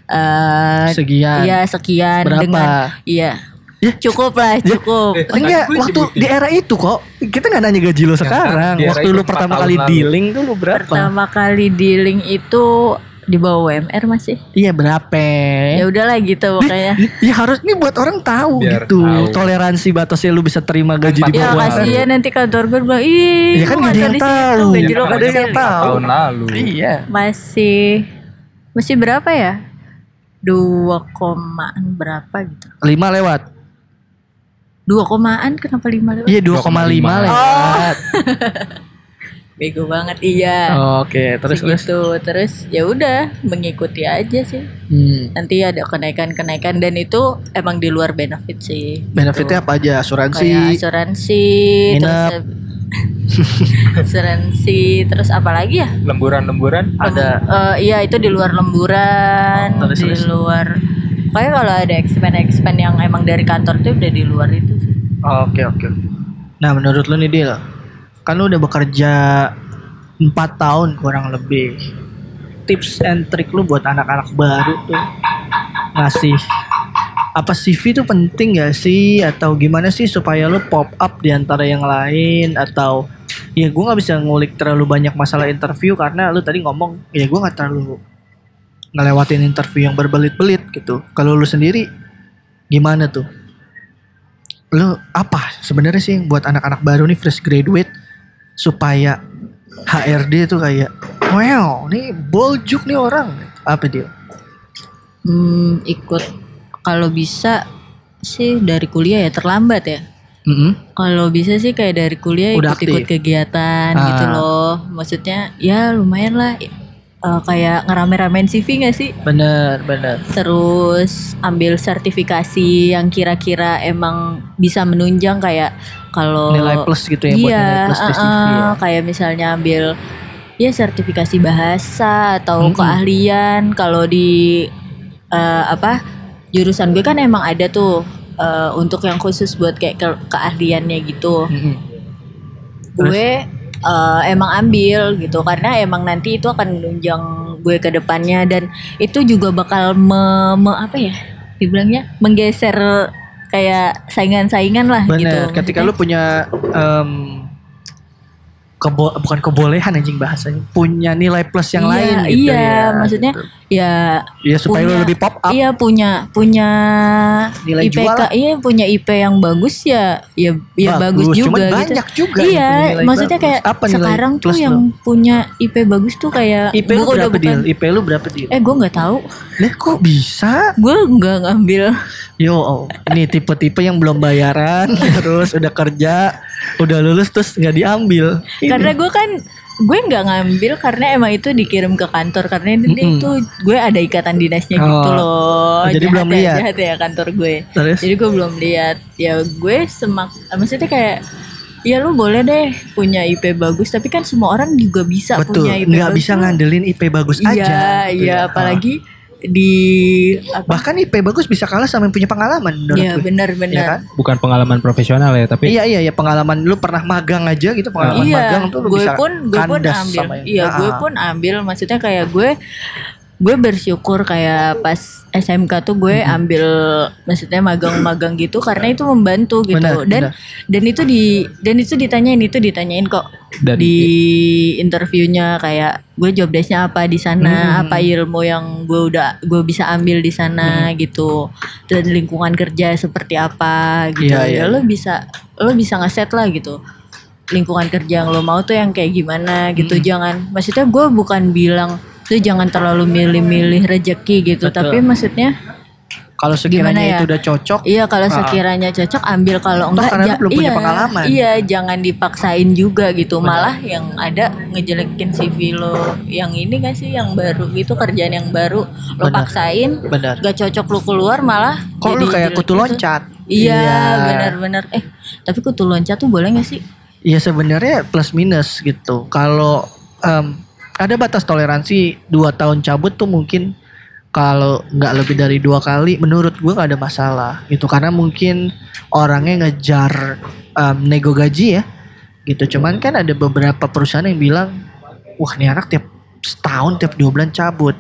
eh Sekian. Iya sekian Berapa? dengan iya Ya. cukup lah Ya. cukup Eh, Enggak, waktu sebutin. di era itu kok kita nggak nanya gaji lo sekarang. waktu lu pertama kali lalu. dealing tuh lu berapa? pertama kali dealing itu di bawah UMR masih Iya berapa? ya udahlah gitu pokoknya Ya harus ini buat orang tahu Biar gitu. tahu. Toleransi batasnya lu bisa terima gaji di ya bawah. kasihan nanti kantor gue bilang ih Ya kan nggak ada yang tahu. gaji Ya lo ada yang kecil." tahu. Tahun lalu. Iya. masih masih berapa ya dua komaan berapa gitu Lima lewat. dua komaan kenapa lima lewat Iya 2,5 lewat. bego banget iya Oh, Oke, terus terus. Segitu. terus ya udah mengikuti aja sih Hmm. nanti ada kenaikan kenaikan dan itu emang di luar benefit sih Benefitnya apa aja? kayak Asuransi. asuransi Nginep. terus asuransi terus apa lagi ya Lemburan-lemburan Ada. Eh, iya itu di luar lemburan, Oh, terus, di terus. luar. Kayak kalau ada expand expand yang emang dari kantor tuh udah di luar itu sih. Oke oke. Nah menurut lu nih Dil, kan lu udah bekerja 4 tahun kurang lebih. Tips and trick lu buat anak-anak baru tuh ngasih apa CV tuh penting gak sih atau gimana sih supaya lu pop up di antara yang lain atau ya gue nggak bisa ngulik terlalu banyak masalah interview karena lu tadi ngomong ya gue nggak terlalu ngelewatin interview yang berbelit-belit gitu. Kalau lu sendiri gimana tuh? lu apa sebenarnya sih buat anak-anak baru nih fresh graduate supaya HRD tuh kayak wow nih boljuk nih orang apa dia Hmm, ikut kalau bisa sih dari kuliah ya terlambat ya. Mm-mm. Kalau bisa sih kayak dari kuliah ikut-ikut kegiatan Ah. gitu loh. Maksudnya ya lumayan lah. Eh, kayak ngerame-ramein CV gak sih? bener bener terus ambil sertifikasi yang kira-kira emang bisa menunjang kayak kalau nilai plus gitu ya buat iya nilai plus di CV uh-uh, ya. kayak misalnya ambil ya sertifikasi bahasa atau Mm-mm. keahlian kalau di eh, apa jurusan gue kan emang ada tuh eh, untuk yang khusus buat kayak ke- keahliannya gitu. Terus? gue eh, emang ambil gitu karena emang nanti itu akan menunjang gue ke depannya dan itu juga bakal me, me- apa ya dibilangnya menggeser kayak saingan-saingan lah gitu. bener ketika lu punya em, kebo bukan kebolehan anjing bahasanya punya nilai plus yang Iya, lain gitu iya, ya maksudnya gitu. Ya ya supaya punya- lebih pop up iya punya punya Nilai IPK jual iya punya IP yang bagus ya ya ya bagus, cuman juga gitu. banyak juga Iya, maksudnya bagus. kayak apa sekarang tuh yang lu? punya IP bagus tuh kayak IP lu berapa bukan- deal? IP lu berapa deal? Eh gue nggak tahu. Lah kok bisa? Gue nggak ngambil. Yo, oh, ini tipe-tipe yang belum bayaran, terus udah kerja, udah lulus terus nggak diambil. Ini. Karena gue kan gue nggak ngambil karena emang itu dikirim ke kantor karena ini Mm-mm. itu gue ada ikatan dinasnya gitu Oh. loh. Oh, jadi Jahat belum ya, lihat. Jahat ya kantor gue. terus Jadi gue belum lihat. Ya gue semak maksudnya kayak ya lu boleh deh punya IP bagus tapi kan semua orang juga bisa betul, punya IP nggak bagus. bisa ngandelin IP bagus Iya, aja. gitu iya ya. apalagi di apa? bahkan IP bagus bisa kalah sama yang punya pengalaman Iya benar-benar. Iya kan? bukan pengalaman profesional ya tapi Iya iya iya pengalaman lu pernah magang aja gitu pengalaman iya, magang tuh lu gue bisa pun gue pun ambil. Iya, gue Ah, pun ambil. Maksudnya kayak gue gue bersyukur kayak pas SMK tuh gue ambil maksudnya magang-magang gitu karena itu membantu gitu. Benar, dan benar. dan itu di dan itu ditanyain itu ditanyain kok Dan di interviewnya kayak gue job desknya apa di sana? Apa ilmu yang gue udah gue bisa ambil di sana? Gitu. Dan lingkungan kerja seperti apa gitu. Iya, iya, ya lo bisa lo bisa ngeset lah gitu. Lingkungan kerja yang lo mau tuh yang kayak gimana gitu. Jangan maksudnya gue bukan bilang tuh jangan terlalu milih-milih rejeki gitu Betul. tapi maksudnya Kalau sekiranya Gimana ya? itu udah cocok, Iya kalau Ah. sekiranya cocok ambil kalau enggak karena lu belum punya iya, pengalaman. Iya, jangan dipaksain juga gitu. Malah yang ada ngejelekin CV lo yang ini kan sih yang baru itu kerjaan yang baru lo Benar. paksain benar. gak cocok lu keluar malah Kok lu kayak kutu gitu. loncat? Iya, benar-benar. Eh, tapi kutu loncat tuh boleh gak sih? Iya sebenarnya plus minus gitu. Kalau em, ada batas toleransi dua tahun cabut tuh mungkin kalau nggak lebih dari dua kali, menurut gue nggak ada masalah gitu. Karena mungkin orangnya ngejar em, nego gaji ya, gitu. Cuman kan ada beberapa perusahaan yang bilang, wah ini anak tiap setahun tiap dua bulan cabut.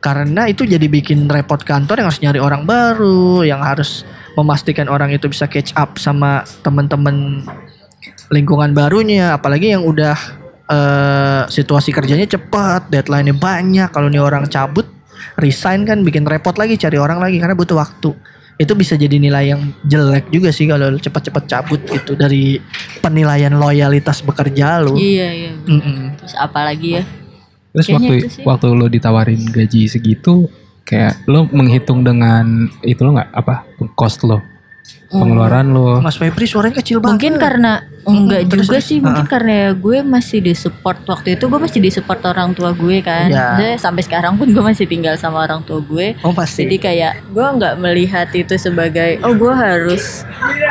Karena itu jadi bikin repot kantor yang harus nyari orang baru, yang harus memastikan orang itu bisa catch up sama teman-teman lingkungan barunya apalagi yang udah eh, situasi kerjanya cepat deadline-nya banyak kalau nih orang cabut resign kan bikin repot lagi cari orang lagi karena butuh waktu itu bisa jadi nilai yang jelek juga sih kalau cepat-cepat cabut gitu dari penilaian loyalitas bekerja lu Iya, iya. benar. Mm-mm. Terus apalagi ya? Terus Kayaknya waktu itu sih. waktu lo ditawarin gaji segitu, kayak lo menghitung dengan itu lo nggak apa cost lo, pengeluaran lo. Mas Febri suaranya kecil banget Mungkin karena enggak terus, juga terus. sih, mungkin Ah. karena ya gue masih disupport waktu itu gue masih disupport orang tua gue kan. Maksudnya sampai sekarang pun gue masih tinggal sama orang tua gue. oh pasti Jadi kayak gue nggak melihat itu sebagai oh gue harus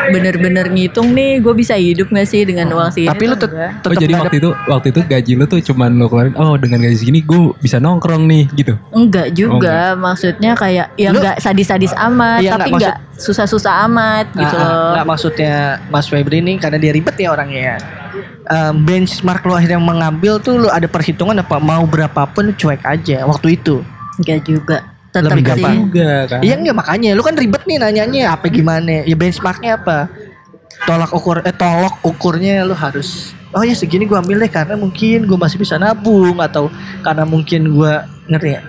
bener-bener ngitung nih gue bisa hidup gak sih dengan uang segini. tapi lu enggak. tetap Oh jadi waktu itu waktu itu gaji lo tuh cuman lo keluarin oh dengan gaji segini gue bisa nongkrong nih gitu. Enggak juga, maksudnya kayak ya Lu- enggak sadis-sadis amat, Iya, tapi enggak, enggak susah-susah amat gitu Ah, ah, loh. nggak maksudnya Mas Febri ini karena dia ribet ya orangnya ya. Em, benchmark lu akhirnya mengambil tuh lu ada perhitungan apa mau berapapun cuek aja waktu itu. Enggak juga. Tetap Lebih sih. gampang. Juga kan. Iya enggak makanya lu kan ribet nih nanyanya apa gimana? Ya benchmarknya apa? Tolak ukur eh tolok ukurnya lu harus Oh ya segini gua ambil deh karena mungkin gua masih bisa nabung atau karena mungkin gua ngerti ya?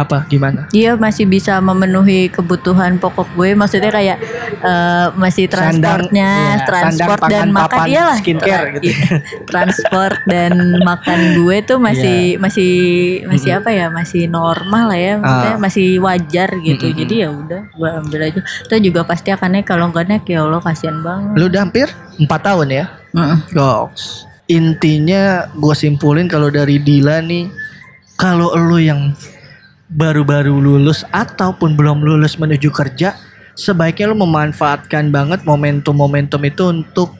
Apa? Gimana? Iya masih bisa memenuhi kebutuhan pokok gue. Maksudnya kayak eh, masih Sandang, transportnya iya, transport sandang, dan pangan, makan. papan, iyalah. skincare gitu. Iya, transport dan makan gue tuh masih masih masih apa ya? Masih normal lah ya. Maksudnya Ah. masih wajar gitu. Jadi ya udah gue ambil aja. Itu juga pasti akan naik. Kalau nggak naik ya Allah kasihan banget. Lu udah hampir 4 tahun ya? Mm-mm. Goks. Intinya gue simpulin kalau dari Dila nih, kalau lu yang baru-baru lulus ataupun belum lulus menuju kerja, sebaiknya lu memanfaatkan banget momentum-momentum itu untuk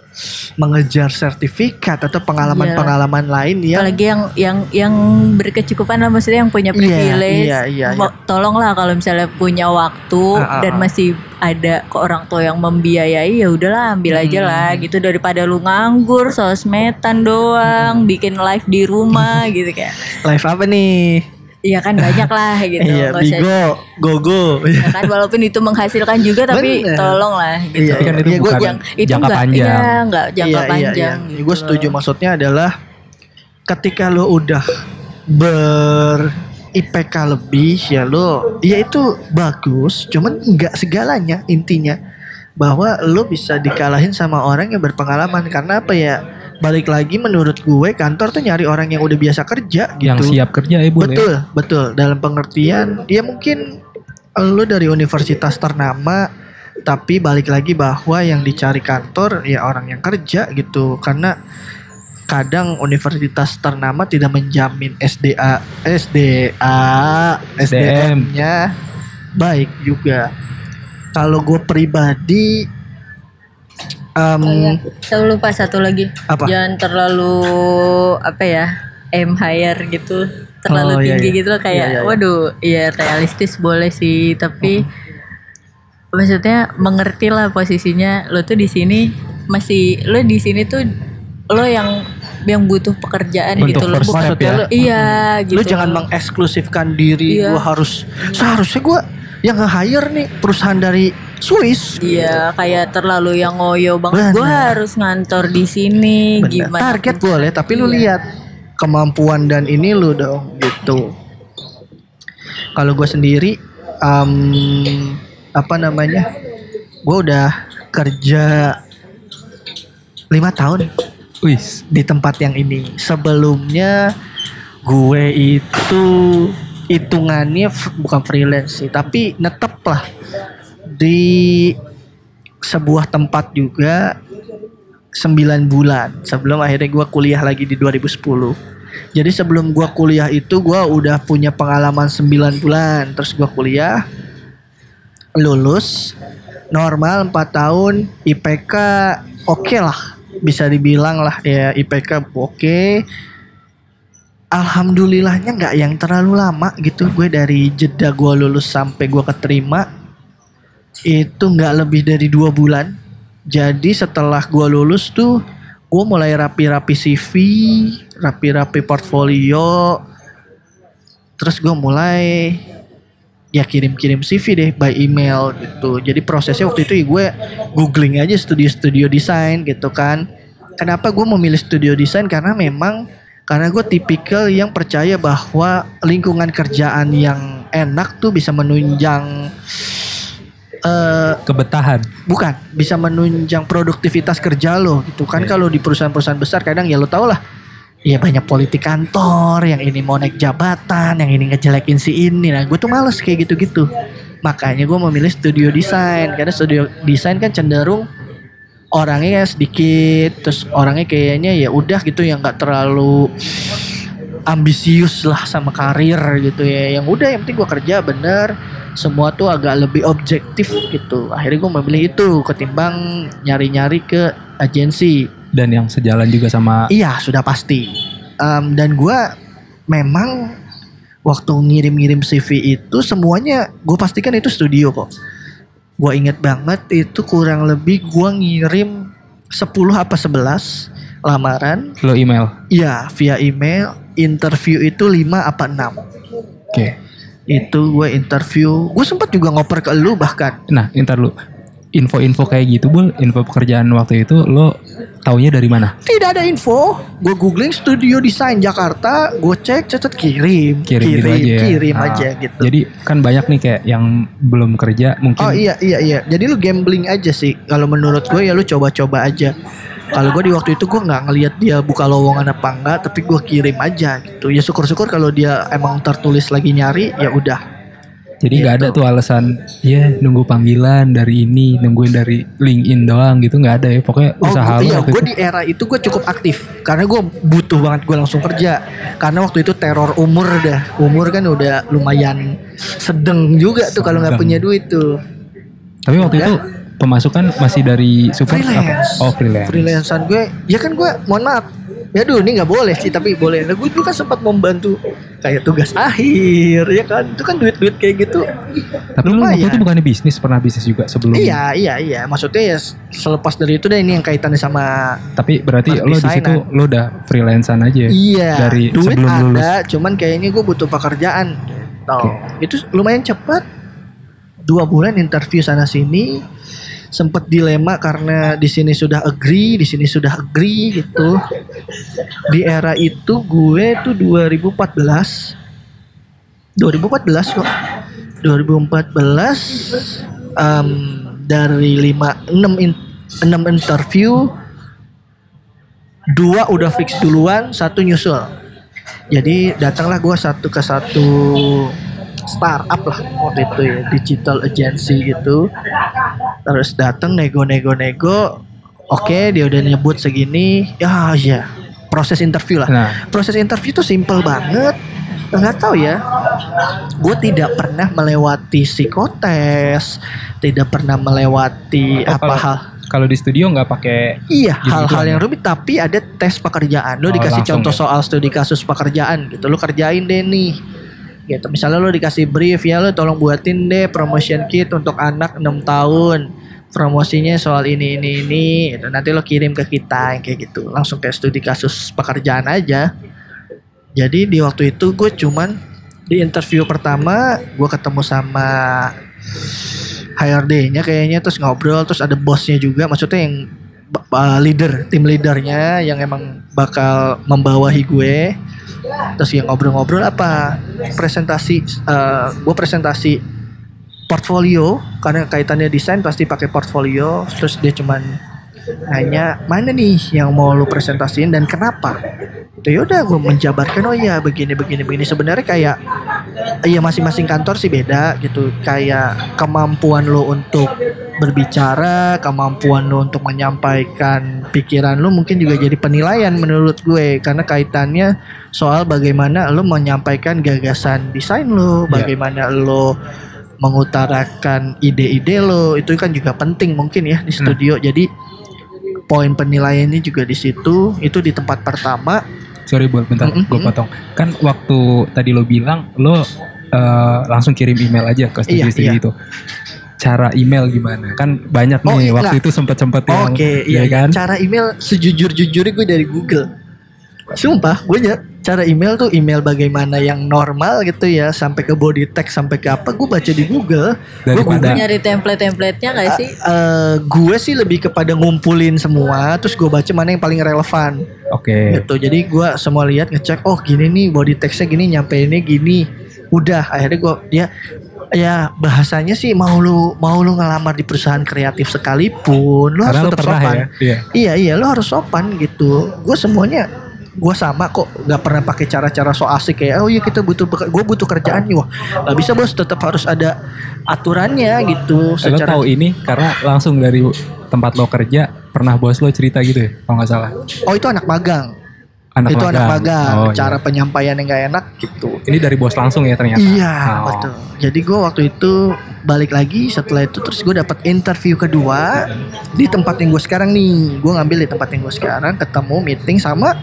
mengejar sertifikat atau pengalaman-pengalaman lain yang apalagi yang yang yang berkecukupan lah maksudnya yang punya Iya, privilege. iya, iya, Mo- tolonglah kalau misalnya punya waktu Ah, ah, dan masih ada ke orang tua yang membiayai ya udahlah ambil aja Hmm. lah gitu. Daripada lu nganggur sosmedan doang bikin live di rumah gitu kayak. Live apa nih? Iya kan banyak lah gitu Iya, Nggak usah- Bigo, Gogo. ya kan walaupun itu menghasilkan juga tapi Bener. tolong lah gitu Iya, Kan itu Iya, gua- bukan yang itu jangka enggak panjang. iya enggak jangka Iya, iya, panjang iya. gitu Gue setuju maksudnya adalah ketika lo udah ber IPK lebih ya lo ya itu bagus cuman nggak segalanya intinya bahwa lo bisa dikalahin sama orang yang berpengalaman karena apa ya balik lagi menurut gue kantor tuh nyari orang yang udah biasa kerja gitu. Yang siap kerja ya Bu. betul betul. Dalam pengertian ya mungkin lo dari universitas ternama tapi balik lagi bahwa yang dicari kantor ya orang yang kerja gitu. Karena kadang universitas ternama tidak menjamin SDA SDA SDM-nya baik juga. Kalau gue pribadi em, Oh, iya. Saya lupa satu lagi. Apa? Jangan terlalu apa ya? aim higher gitu. Terlalu Oh, iya, tinggi iya. gitu loh kayak Iya, iya, iya. waduh, iya realistis boleh sih, tapi maksudnya mengerti lah posisinya lo tuh di sini masih lo di sini tuh lo yang yang butuh pekerjaan Bentuk gitu loh. Bukan- ya. Iya gitu. Lu jangan mengeksklusifkan diri Iya. gua harus seharusnya gua yang nge-hire nih perusahaan dari Swiss. Iya kayak terlalu yang ngoyo banget. Gue harus ngantor di sini Bener. gimana? Target boleh, tapi lu Iya. lihat kemampuan dan ini lu dong gitu. Kalau gue sendiri, em, apa namanya, gue udah kerja lima tahun Wis. di tempat yang ini. Sebelumnya gue itu hitungannya bukan freelance sih, tapi netep lah di sebuah tempat juga 9 bulan sebelum akhirnya gue kuliah lagi di 2010. Jadi sebelum gue kuliah itu gue udah punya pengalaman 9 bulan, terus gue kuliah, lulus, normal 4 tahun, IPK oke lah, bisa dibilang lah ya IPK oke. Alhamdulillahnya nggak yang terlalu lama gitu gue dari jeda gue lulus sampai gue keterima itu nggak lebih dari dua bulan. Jadi setelah gue lulus tuh gue mulai rapi-rapi CV, rapi-rapi portfolio, terus gue mulai ya kirim-kirim CV deh by email gitu. Jadi prosesnya waktu itu ya gue googling aja studio-studio desain gitu kan. Kenapa gue memilih studio desain? Karena memang karena gue tipikal yang percaya bahwa lingkungan kerjaan yang enak tuh bisa menunjang eh Kebetahan. bukan bisa menunjang produktivitas kerja lo gitu kan. Iya. kalau di perusahaan-perusahaan besar kadang ya lo tau lah. Ya banyak politik kantor yang ini mau naik jabatan yang ini ngejelekin si ini. Nah gue tuh males kayak gitu-gitu. Makanya gue memilih studio desain. Karena studio desain kan cenderung orangnya sedikit terus orangnya kayaknya ya udah gitu yang nggak terlalu ambisius lah sama karir gitu ya. Yang udah yang penting gue kerja bener. Semua tuh agak lebih objektif gitu. Akhirnya gue memilih itu ketimbang nyari-nyari ke agensi. Dan yang sejalan juga sama iya sudah pasti. Em, dan gue memang waktu ngirim-ngirim CV itu semuanya gue pastikan itu studio kok gue inget banget itu kurang lebih gue ngirim 10 apa 11 lamaran lo email. Iya, via email. Interview itu 5 apa 6. Oke. Itu gue interview. Gue sempat juga ngoper ke lu bahkan. Nah, ntar lu info-info kayak gitu, Bul, info pekerjaan waktu itu lo taunya dari mana? Tidak ada info. Gue googling studio desain Jakarta. Gue cek, cet kirim. Kirim, gitu aja ya. Kirim Ah, aja gitu. Jadi kan banyak nih kayak yang belum kerja mungkin Oh iya iya iya. Jadi lu gambling aja sih. Kalau menurut gue ya lu coba-coba aja. Kalau gue di waktu itu gue nggak ngelihat dia buka lowongan apa enggak, tapi gue kirim aja gitu. Ya syukur-syukur kalau dia emang tertulis lagi nyari, ya udah. Jadi nggak ada tuh alasan ya nunggu panggilan dari ini, nungguin dari LinkedIn doang gitu nggak ada ya. Pokoknya Oh usaha gua- lo iya, gue di era itu gue cukup aktif. Karena gue butuh banget gue langsung kerja. Karena waktu itu teror umur dah. Umur kan udah lumayan sedeng juga tuh kalau nggak punya duit tuh. Tapi waktu Ya. itu pemasukan masih dari support apa? freelance. Oh freelance. freelancean gue. Ya kan gue mohon maaf ya dulu ini nggak boleh sih tapi boleh nah, gue dulu kan sempat membantu kayak tugas akhir ya kan itu kan duit duit kayak gitu Tapi lu waktu itu bukannya bisnis, pernah bisnis juga sebelum. iya iya iya maksudnya ya selepas dari itu deh ini yang kaitannya sama Tapi berarti lo di situ lo udah freelancean aja. ya? Iya, Dari duit sebelum ada, lulus. cuman kayaknya gue butuh pekerjaan. Gitu. Oke. Itu lumayan cepat. Dua bulan interview sana sini, sempet dilema karena di sini sudah agree, di sini sudah agree gitu. Di era itu gue tuh 2014, 2014 kok, 2014 em, dari 5 6 in, 6 interview dua udah fix duluan satu nyusul. Jadi datanglah gue satu ke satu startup lah waktu itu ya digital agency gitu terus datang nego nego nego. Oke dia udah nyebut segini. Ya ya proses interview lah. Nah, proses interview itu simple banget. Nggak tahu ya. Gue tidak pernah melewati psikotes. Tidak pernah melewati Oh, apa kalau- hal. kalau di studio nggak pakai Iya, hal-hal aja. yang rumit. Tapi ada tes pekerjaan. Lo Oh, dikasih contoh ya? soal studi kasus pekerjaan gitu. Lo kerjain deh nih. Gitu. Misalnya lo dikasih brief ya lo tolong buatin deh promotion kit untuk anak 6 tahun. promosinya soal ini ini ini gitu. nanti lo kirim ke kita kayak gitu langsung kayak studi kasus pekerjaan aja jadi di waktu itu gue cuman di interview pertama gue ketemu sama HRD-nya kayaknya terus ngobrol terus ada bosnya juga maksudnya yang leader tim leadernya yang emang bakal membawahi gue terus yang ngobrol-ngobrol apa? Presentasi gue presentasi portfolio karena kaitannya desain pasti pakai portfolio. Terus dia cuman nanya mana nih yang mau lu presentasiin dan kenapa? Itu yaudah gue menjabarkan oh iya begini begini begini. Sebenarnya kayak iya masing-masing kantor sih beda gitu. Kayak kemampuan lo untuk berbicara kemampuan lo untuk menyampaikan pikiran lo mungkin juga jadi penilaian menurut gue. Karena kaitannya soal bagaimana lo menyampaikan gagasan desain lo Iya. bagaimana lo mengutarakan ide-ide lo itu kan juga penting mungkin ya di studio. Jadi poin penilaiannya juga di situ. Itu di tempat pertama Sorry Bol, bentar Mm-mm. gue potong. Kan waktu tadi lo bilang lo eh, langsung kirim email aja ke Iya, studi-studi iya. itu. Cara email gimana? Kan banyak Oh, nih iya. waktu itu sempet-sempet yang Oke, ya iya, iya. kan? Cara email sejujur-jujurnya gue dari Google. Sumpah, gue ya cara email tuh email bagaimana yang normal gitu ya, sampai ke body text sampai ke apa, gue baca di Google. Gue Daripada Nyari template-templatenya gak sih? Eh, gue sih lebih kepada ngumpulin semua, terus gue baca mana yang paling relevan oke. gitu. Jadi gue semua lihat ngecek, oh gini nih body textnya gini, nyampeinnya gini. Udah, akhirnya gue ya ya bahasanya sih mau lu mau lu ngelamar di perusahaan kreatif sekalipun, lu Karena harus lo tetap sopan. ya. Iya. Iya iya lo harus sopan gitu. Gue semuanya gue sama kok nggak pernah pakai cara-cara so asik kayak oh iya kita butuh gue butuh kerjaan nih wah nggak bisa bos tetap harus ada aturannya gitu Lo secara tahu ini karena langsung dari tempat lo kerja pernah bos lo cerita gitu ya kalau nggak salah. oh itu anak magang Anak itu anak magang Oh, cara iya. penyampaian yang gak enak gitu Ini dari bos langsung ya ternyata. iya Oh. betul jadi gue waktu itu balik lagi setelah itu terus gue dapat interview kedua di tempat yang gue sekarang nih gue ngambil di tempat yang gue sekarang ketemu meeting sama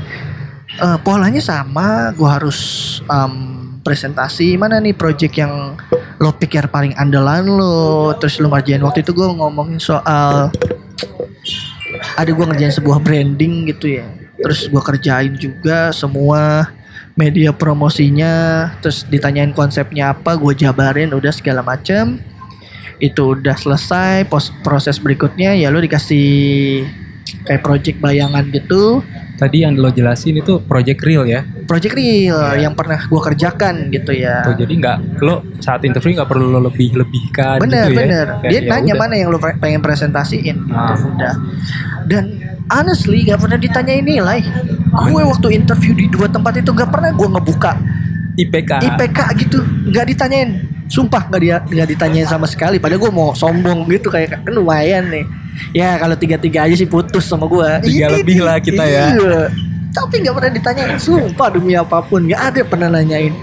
eh, polanya sama gue harus em, presentasi. Mana nih project yang lo pikir paling andalan lo? Terus lo ngerjain waktu itu gue ngomongin soal ada gue ngerjain sebuah branding gitu ya. Terus gue kerjain juga semua media promosinya. Terus ditanyain konsepnya apa gue jabarin udah segala macam itu udah selesai proses berikutnya ya lo dikasih kayak project bayangan gitu Tadi yang lo jelasin itu project real ya. project real yang pernah gue kerjakan gitu ya Tuh, jadi nggak lo saat interview nggak perlu lo lebih lebihkan bener gitu ya. bener Kayak, dia ya nanya udah. mana yang lo pengen presentasiin gitu Ah. udah dan honestly gak pernah ditanyain nilai gue waktu interview di dua tempat itu gak pernah gue ngebuka IPK. IPK gitu nggak ditanyain. Sumpah nggak dia nggak ditanyain sama sekali. Padahal gue mau sombong gitu kayak kan lumayan nih. Ya kalau tiga tiga aja sih putus sama gue Tiga lebih lah kita ya. iya. tapi nggak pernah ditanyain. Sumpah demi apa pun nggak ada pernah nanyain.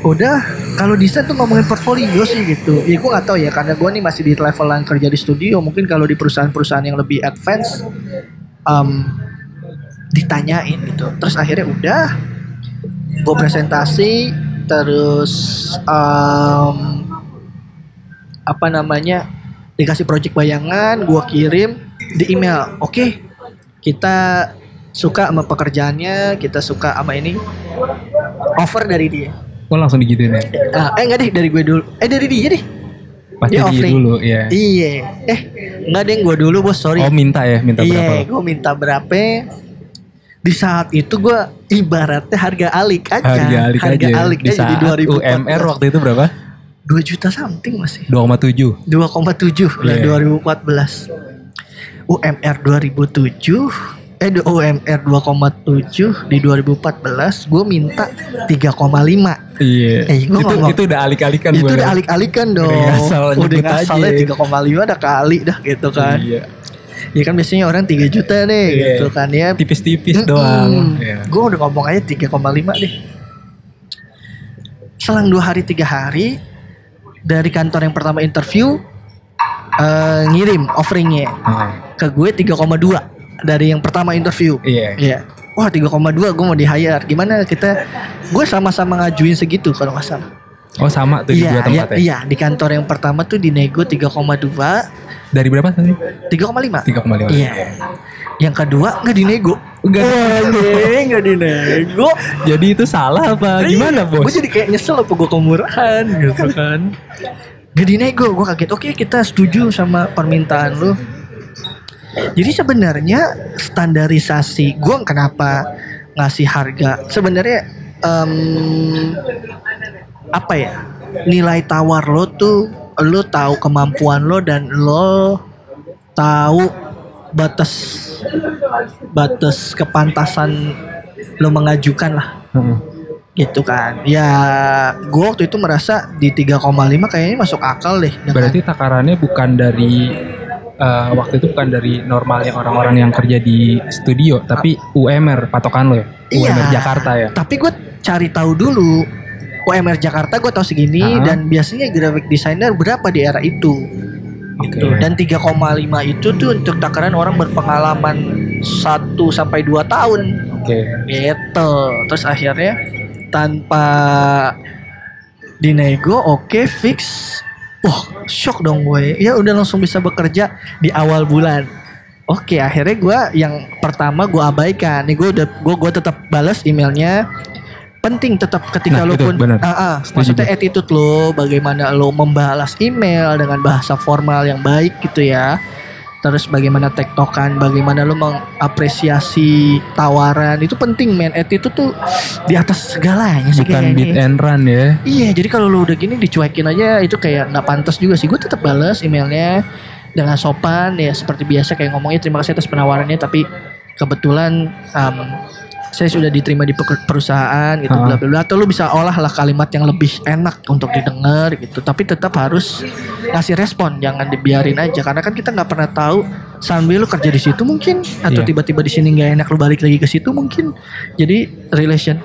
Udah kalau desain tuh ngomongin portfolio sih gitu. Ya gue nggak tahu ya karena gue nih masih di levelan kerja di studio. Mungkin kalau di perusahaan-perusahaan yang lebih advance em, ditanyain gitu. Terus akhirnya udah gue presentasi terus em, apa namanya dikasih project bayangan gue kirim di email oke kita suka sama pekerjaannya kita suka sama ini offer dari dia Lo langsung digituin ya. Ah, eh enggak deh dari gue dulu eh dari dia deh Pasti Dia dia dulu ya. iya eh enggak deh gue dulu bos sorry Oh minta ya, minta berapa? Iya, gue minta berapa? Di saat itu gue ibaratnya harga alik aja. Harga alik harga aja. alik Di aja saat di 2014. UMR waktu itu berapa? 2 juta something masih. 2,7. 2,7 lah Iya. 2014. UMR 2007 eh du- UMR 2,7 di 2014 gue minta 3,5 Iya. Eh, gua itu, ngomong. itu udah alik-alikan itu udah alik-alikan dong Udah ngasalnya aja. 3,5 udah kali dah gitu kan Iya. Ya kan biasanya orang 3 juta deh Iya. gitu kan ya Tipis-tipis doang. Iya. Gue udah ngomong aja 3,5 deh. Selang dua hari tiga hari dari kantor yang pertama interview eh, ngirim offeringnya Ah, ke gue 3,2 dari yang pertama interview. Iya. Iya. Wah 3,2 gue mau di hire. Gimana kita? Gue sama-sama ngajuin segitu kalau nggak salah. Oh sama tuh di dua Iya, iya, tempat ya. iya, di kantor yang pertama tuh di nego 3,2 Dari berapa tadi? 3,5. 3,5. Iya. Yang kedua nggak dinego. Enggak. Oke, nggak dinego. Jadi itu salah apa gimana, Bos? Gue jadi kayak nyesel apa gue kemurahan gitu kan. Gak dinego, gue kaget. Oke kita setuju sama permintaan lu. Jadi sebenarnya standarisasi gue kenapa ngasih harga sebenarnya em, apa ya nilai tawar lo tuh lo tahu kemampuan lo dan lo tahu batas batas kepantasan lo mengajukan lah Heeh. gitu kan ya gue waktu itu merasa di 3,5 kayaknya masuk akal deh dengan- Berarti takarannya bukan dari eh, waktu itu bukan dari normalnya orang-orang yang kerja di studio, tapi UMR patokan lo ya. Iya. UMR Jakarta ya. tapi gue cari tahu dulu UMR Jakarta gue tahu segini Ah. dan biasanya graphic designer berapa di era itu? Gitu. Oke. dan 3,5 itu tuh untuk takaran orang berpengalaman 1 sampai 2 tahun. Oke. gitu. Terus akhirnya tanpa dinego oke fix. Wah shock dong gue. Ya udah langsung bisa bekerja di awal bulan. Oke akhirnya gue yang pertama gue abaikan. Nih gue udah gue gue tetap balas emailnya penting tetap ketika Nah, lo itu pun benar. Ah, ah, Setuju maksudnya gue. attitude lo bagaimana lo membalas email dengan bahasa formal yang baik gitu ya terus bagaimana tektokan bagaimana lo mengapresiasi tawaran itu penting men attitude tuh di atas segalanya sih Bukan kayaknya beat and run ya. Iya, jadi kalau lu udah gini dicuekin aja itu kayak nggak pantas juga sih. Gue tetap balas emailnya dengan sopan ya seperti biasa kayak ngomongnya terima kasih atas penawarannya tapi kebetulan um, saya sudah diterima di perusahaan gitu bla bla bla atau lu bisa olah lah kalimat yang lebih enak untuk didengar gitu tapi tetap harus ngasih respon jangan dibiarin aja karena kan kita nggak pernah tahu sambil lu kerja di situ mungkin atau Iya. tiba-tiba di sini nggak enak lu balik lagi ke situ mungkin jadi relation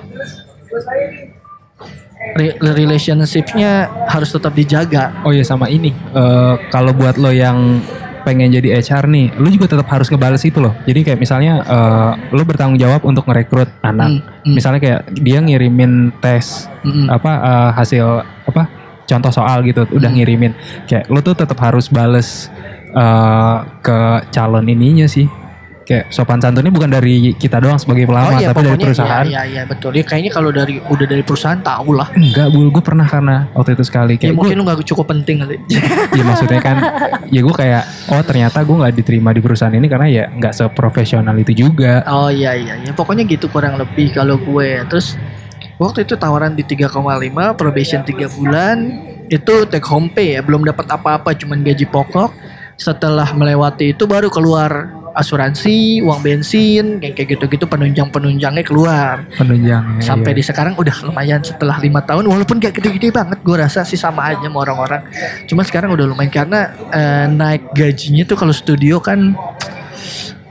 re- relationshipnya harus tetap dijaga. Oh iya sama ini. Eh, kalau buat lo yang pengen jadi HR nih, lo juga tetap harus ngebales itu loh. Jadi kayak misalnya eh, lo bertanggung jawab untuk merekrut anak. Hmm, hmm, Misalnya kayak dia ngirimin tes hmm, hmm. apa eh, hasil apa contoh soal gitu, udah Hmm. ngirimin. Kayak lo tuh tetap harus bales eh, ke calon ininya sih. Kayak sopan santunnya bukan dari kita doang sebagai pelamar, tapi dari perusahaan. Iya, iya, iya, betul. Ya, kayaknya kalau dari udah dari perusahaan tahu lah. Enggak, bul, gue pernah karena waktu itu sekali Ya kayak gue mungkin lu gak cukup penting kali. ya maksudnya kan ya gue kayak oh ternyata gue nggak diterima di perusahaan ini karena ya nggak seprofesional itu juga oh iya iya iya. Pokoknya gitu kurang lebih kalau gue. Terus waktu itu tawaran di 3,5 probation 3 bulan itu take home pay ya belum dapat apa-apa cuman gaji pokok setelah melewati itu baru keluar asuransi uang bensin kayak kayak gitu-gitu penunjang penunjangnya keluar penunjangnya sampai iya. di sekarang udah lumayan setelah lima tahun walaupun gak gede-gede banget gue rasa sih sama aja sama orang-orang cuma sekarang udah lumayan karena eh, naik gajinya tuh kalau studio kan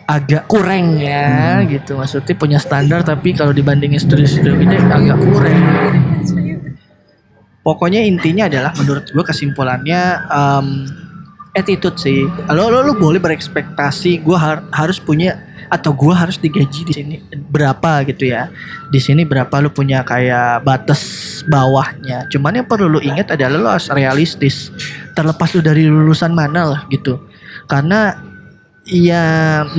agak kurang ya Hmm. gitu maksudnya punya standar tapi kalau dibandingin studio-studio gede agak kurang pokoknya intinya adalah menurut gue kesimpulannya em, attitude sih. Lo lo, lo boleh berekspektasi gue harus punya atau gue harus digaji di sini berapa gitu ya. Di sini berapa lu punya kayak batas bawahnya. Cuman yang perlu lu ingat adalah lu harus realistis. Terlepas lu dari lulusan mana lah gitu. Karena ya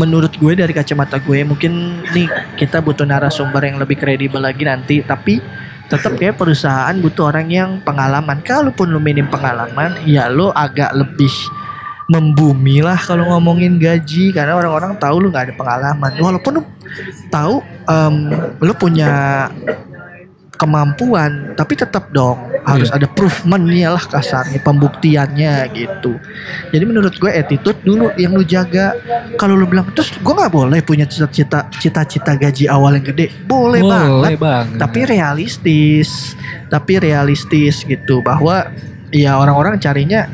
menurut gue dari kacamata gue mungkin nih kita butuh narasumber yang lebih kredibel lagi nanti. Tapi tetap kayak perusahaan butuh orang yang pengalaman. Kalaupun lu minim pengalaman ya lu agak lebih membumi lah kalau ngomongin gaji karena orang-orang tahu lu nggak ada pengalaman. Walaupun lu tahu em, lu punya kemampuan tapi tetap dong harus Iya. ada proofmentnya lah kasarnya pembuktiannya gitu. Jadi menurut gue attitude dulu yang lu jaga. Kalau lu bilang terus gue nggak boleh punya cita-cita cita-cita gaji awal yang gede. Boleh, banget. boleh banget. Tapi realistis tapi realistis gitu bahwa ya orang-orang carinya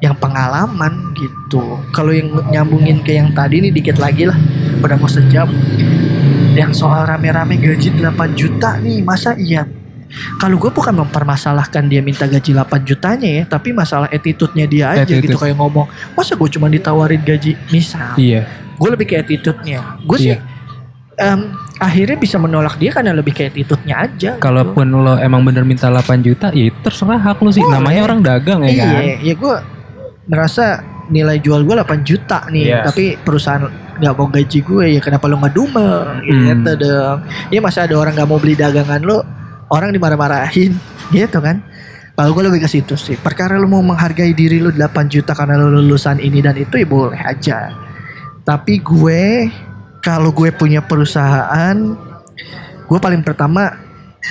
yang pengalaman gitu. Kalau yang nyambungin ke yang tadi nih dikit lagi lah. Udah mau sejam. Yang soal rame-rame gaji 8 juta nih masa iya? Kalau gue bukan mempermasalahkan dia minta gaji 8 jutanya ya tapi masalah attitude-nya dia aja Attitude. gitu kayak ngomong masa gue cuma ditawarin gaji? Misal. Iya. Gue lebih ke attitude-nya. Gue sih Iya. em, akhirnya bisa menolak dia karena lebih ke attitude-nya aja gitu. kalaupun lo emang bener minta 8 juta ya terserah hak lo sih. Boleh. namanya orang dagang ya kan? Iya, ya gue merasa nilai jual gue 8 juta nih Iya. tapi perusahaan nggak mau gaji gue ya kenapa lu ngedumel gitu dong. Ya masa ada orang nggak mau beli dagangan lu orang dimarah-marahin gitu kan? Kalau gue lebih ke situ sih. Perkara lu mau menghargai diri lu 8 juta karena lu lulusan ini dan itu ya boleh aja. Tapi gue kalau gue punya perusahaan gue paling pertama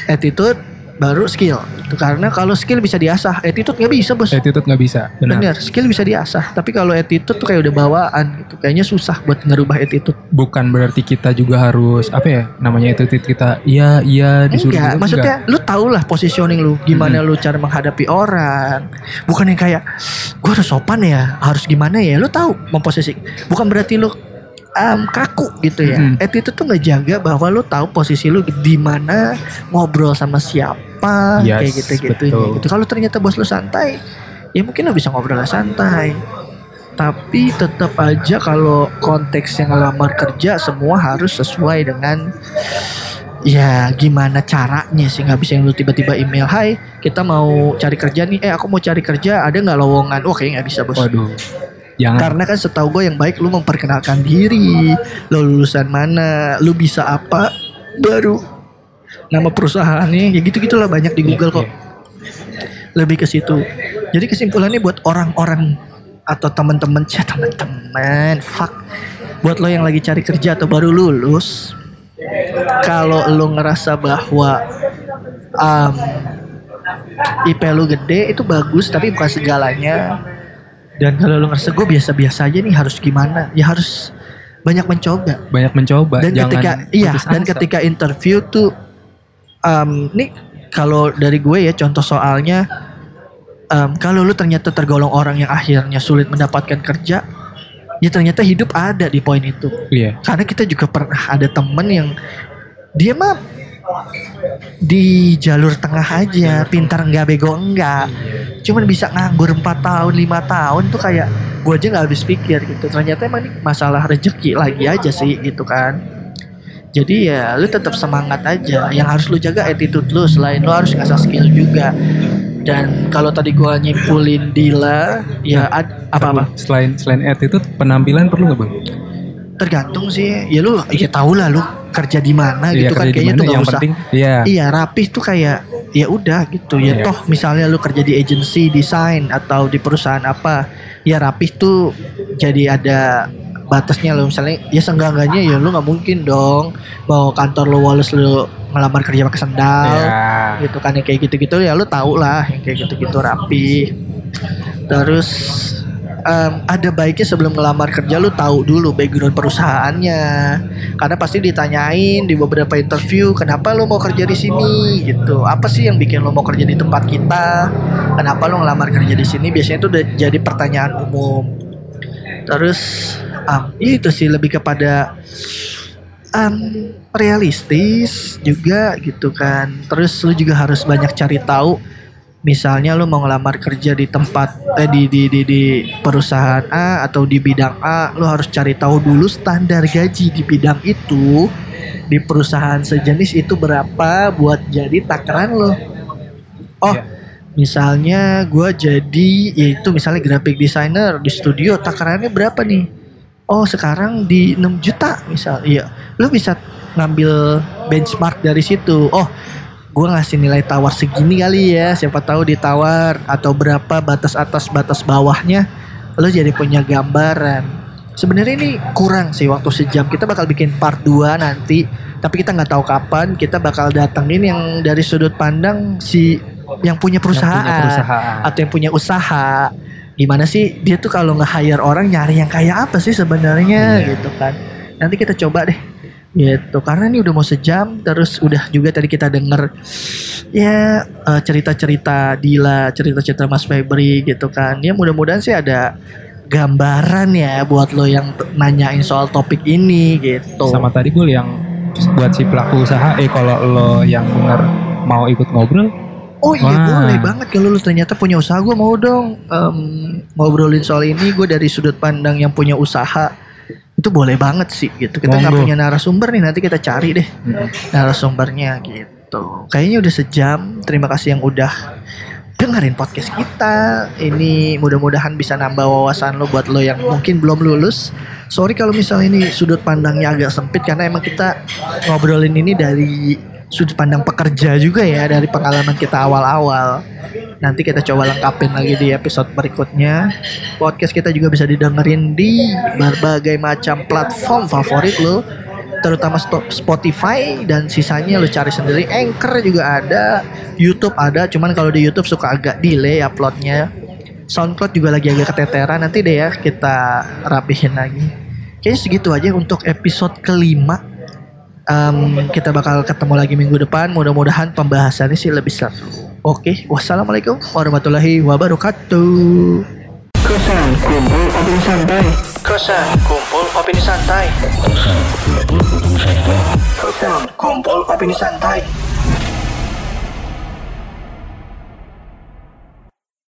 attitude baru skill Itu karena kalau skill bisa diasah attitude nggak bisa bos Attitude nggak bisa. Benar. Bener, skill bisa diasah. Tapi kalau attitude tuh kayak udah bawaan gitu. Kayaknya susah buat ngerubah attitude. Bukan berarti kita juga harus apa ya namanya attitude kita. Iya iya disuruh. Enggak, gitu, maksudnya lu tau lah positioning lu. Gimana lu cara menghadapi orang. Bukan yang kayak, gue harus sopan ya, harus gimana ya. Lu tahu memposisi. Bukan berarti lu um, kaku gitu ya. Hmm. Attitude tuh nggak jaga bahwa lu tahu posisi lu di mana ngobrol sama siapa Yes, kayak gitu-gitu. Gitu. Kalau ternyata bos lu santai, ya mungkin lu bisa ngobrol santai. Tapi tetap aja kalau konteksnya ngelamar kerja semua harus sesuai dengan ya gimana caranya sih nggak bisa yang lu tiba-tiba email Hai kita mau cari kerja nih eh aku mau cari kerja ada nggak lowongan wah kayaknya nggak bisa bos Waduh. Jangan. karena kan setahu gue yang baik lu memperkenalkan diri. Lu lulusan mana lu bisa apa baru nama perusahaannya ya gitu gitulah banyak di Google kok. Iya, lebih ke situ. Jadi kesimpulannya buat orang-orang atau teman-teman chat teman-teman fuck. Buat lo yang lagi cari kerja atau baru lulus kalau lo ngerasa bahwa um, IP lu gede itu bagus tapi bukan segalanya dan kalau lo ngerasa gue biasa-biasa aja nih harus gimana ya harus banyak mencoba Banyak mencoba. dan Jangan ketika iya dan ketika interview tuh um, nih kalau dari gue ya contoh soalnya um, kalau lu ternyata tergolong orang yang akhirnya sulit mendapatkan kerja ya ternyata hidup ada di poin itu Iya. karena kita juga pernah ada temen yang dia mah di jalur tengah aja pintar enggak bego enggak cuman bisa nganggur 4 tahun lima tahun tuh kayak gue aja nggak habis pikir gitu. Ternyata emang ini masalah rezeki lagi aja sih gitu kan. Jadi ya lu tetap semangat aja. Yang harus lu jaga attitude lu selain lu harus ngasah skill juga. Dan kalau tadi gua nyimpulin Dila ya ad- apa-apa? Selain selain attitude penampilan perlu nggak bang? Tergantung sih ya lu ya tau lah lu kerja di mana Iya, gitu kan kayaknya tuh gak yang usah penting iya. iya rapih tuh kayak ya udah gitu ya Iya. toh misalnya lu kerja di agency desain atau di perusahaan apa ya rapih tuh jadi ada batasnya lo misalnya ya senggangannya ya lu nggak mungkin dong mau kantor lu wales lu ngelamar kerja pakai sendal Iya. gitu kan yang kayak gitu-gitu ya lu tau lah yang kayak gitu-gitu rapi terus em, ada baiknya sebelum ngelamar kerja lu tahu dulu background perusahaannya. Karena pasti ditanyain di beberapa interview kenapa lu mau kerja di sini gitu. Apa sih yang bikin lu mau kerja di tempat kita? Kenapa lu ngelamar kerja di sini? Biasanya itu udah jadi pertanyaan umum. Terus ya itu sih lebih kepada em, realistis juga gitu kan. Terus lu juga harus banyak cari tahu misalnya lu mau ngelamar kerja di tempat eh, di, di di di perusahaan A atau di bidang A lu harus cari tahu dulu standar gaji di bidang itu di perusahaan sejenis itu berapa buat jadi takaran lo. Oh Iya. misalnya gua jadi yaitu misalnya graphic designer di studio takarannya berapa nih? Oh sekarang di 6 juta misal iya. Lu bisa ngambil benchmark dari situ. Oh gue ngasih nilai tawar segini kali ya. Siapa tahu ditawar atau berapa batas atas batas bawahnya lo jadi punya gambaran. Sebenarnya ini kurang sih waktu sejam. Kita bakal bikin part 2 nanti tapi kita nggak tahu kapan. Kita bakal datengin yang dari sudut pandang si yang punya perusahaan, punya perusahaan. atau yang punya usaha. Gimana sih dia tuh kalau nge-hire orang nyari yang kayak apa sih sebenarnya Iya. gitu kan. Nanti kita coba deh gitu. Karena ini udah mau sejam terus udah juga tadi kita denger ya eh, cerita-cerita Dila cerita-cerita Mas Febri gitu kan. Ya mudah-mudahan sih ada gambaran ya buat lo yang nanyain soal topik ini gitu. Sama tadi gue yang buat si pelaku usaha, eh kalau lo yang benar mau ikut ngobrol, Oh iya Wah. boleh banget kalau lu ternyata punya usaha gue mau dong em, ngobrolin soal ini. Gue dari sudut pandang yang punya usaha itu boleh banget sih gitu. Kita nggak punya narasumber nih nanti kita cari deh narasumbernya gitu. Kayaknya udah sejam. Terima kasih yang udah dengerin podcast kita. Ini mudah-mudahan bisa nambah wawasan lo buat lo yang mungkin belum lulus. Sorry kalau misalnya ini sudut pandangnya agak sempit karena emang kita ngobrolin ini dari sudut pandang pekerja juga ya dari pengalaman kita awal-awal. Nanti kita coba lengkapin lagi di episode berikutnya. Podcast kita juga bisa didengerin di berbagai macam platform favorit lo terutama Spotify dan sisanya lu cari sendiri. Anchor juga ada YouTube ada cuman kalau di YouTube suka agak delay uploadnya. SoundCloud juga lagi agak keteteran. Nanti deh ya kita rapihin lagi. Kayaknya segitu aja untuk episode kelima Em, kita bakal ketemu lagi minggu depan. Mudah-mudahan pembahasannya sih lebih seru. Oke wassalamualaikum warahmatullahi wabarakatuh. Kosan kumpul opini santai. Kosan kumpul opini santai. Kosan kumpul opini santai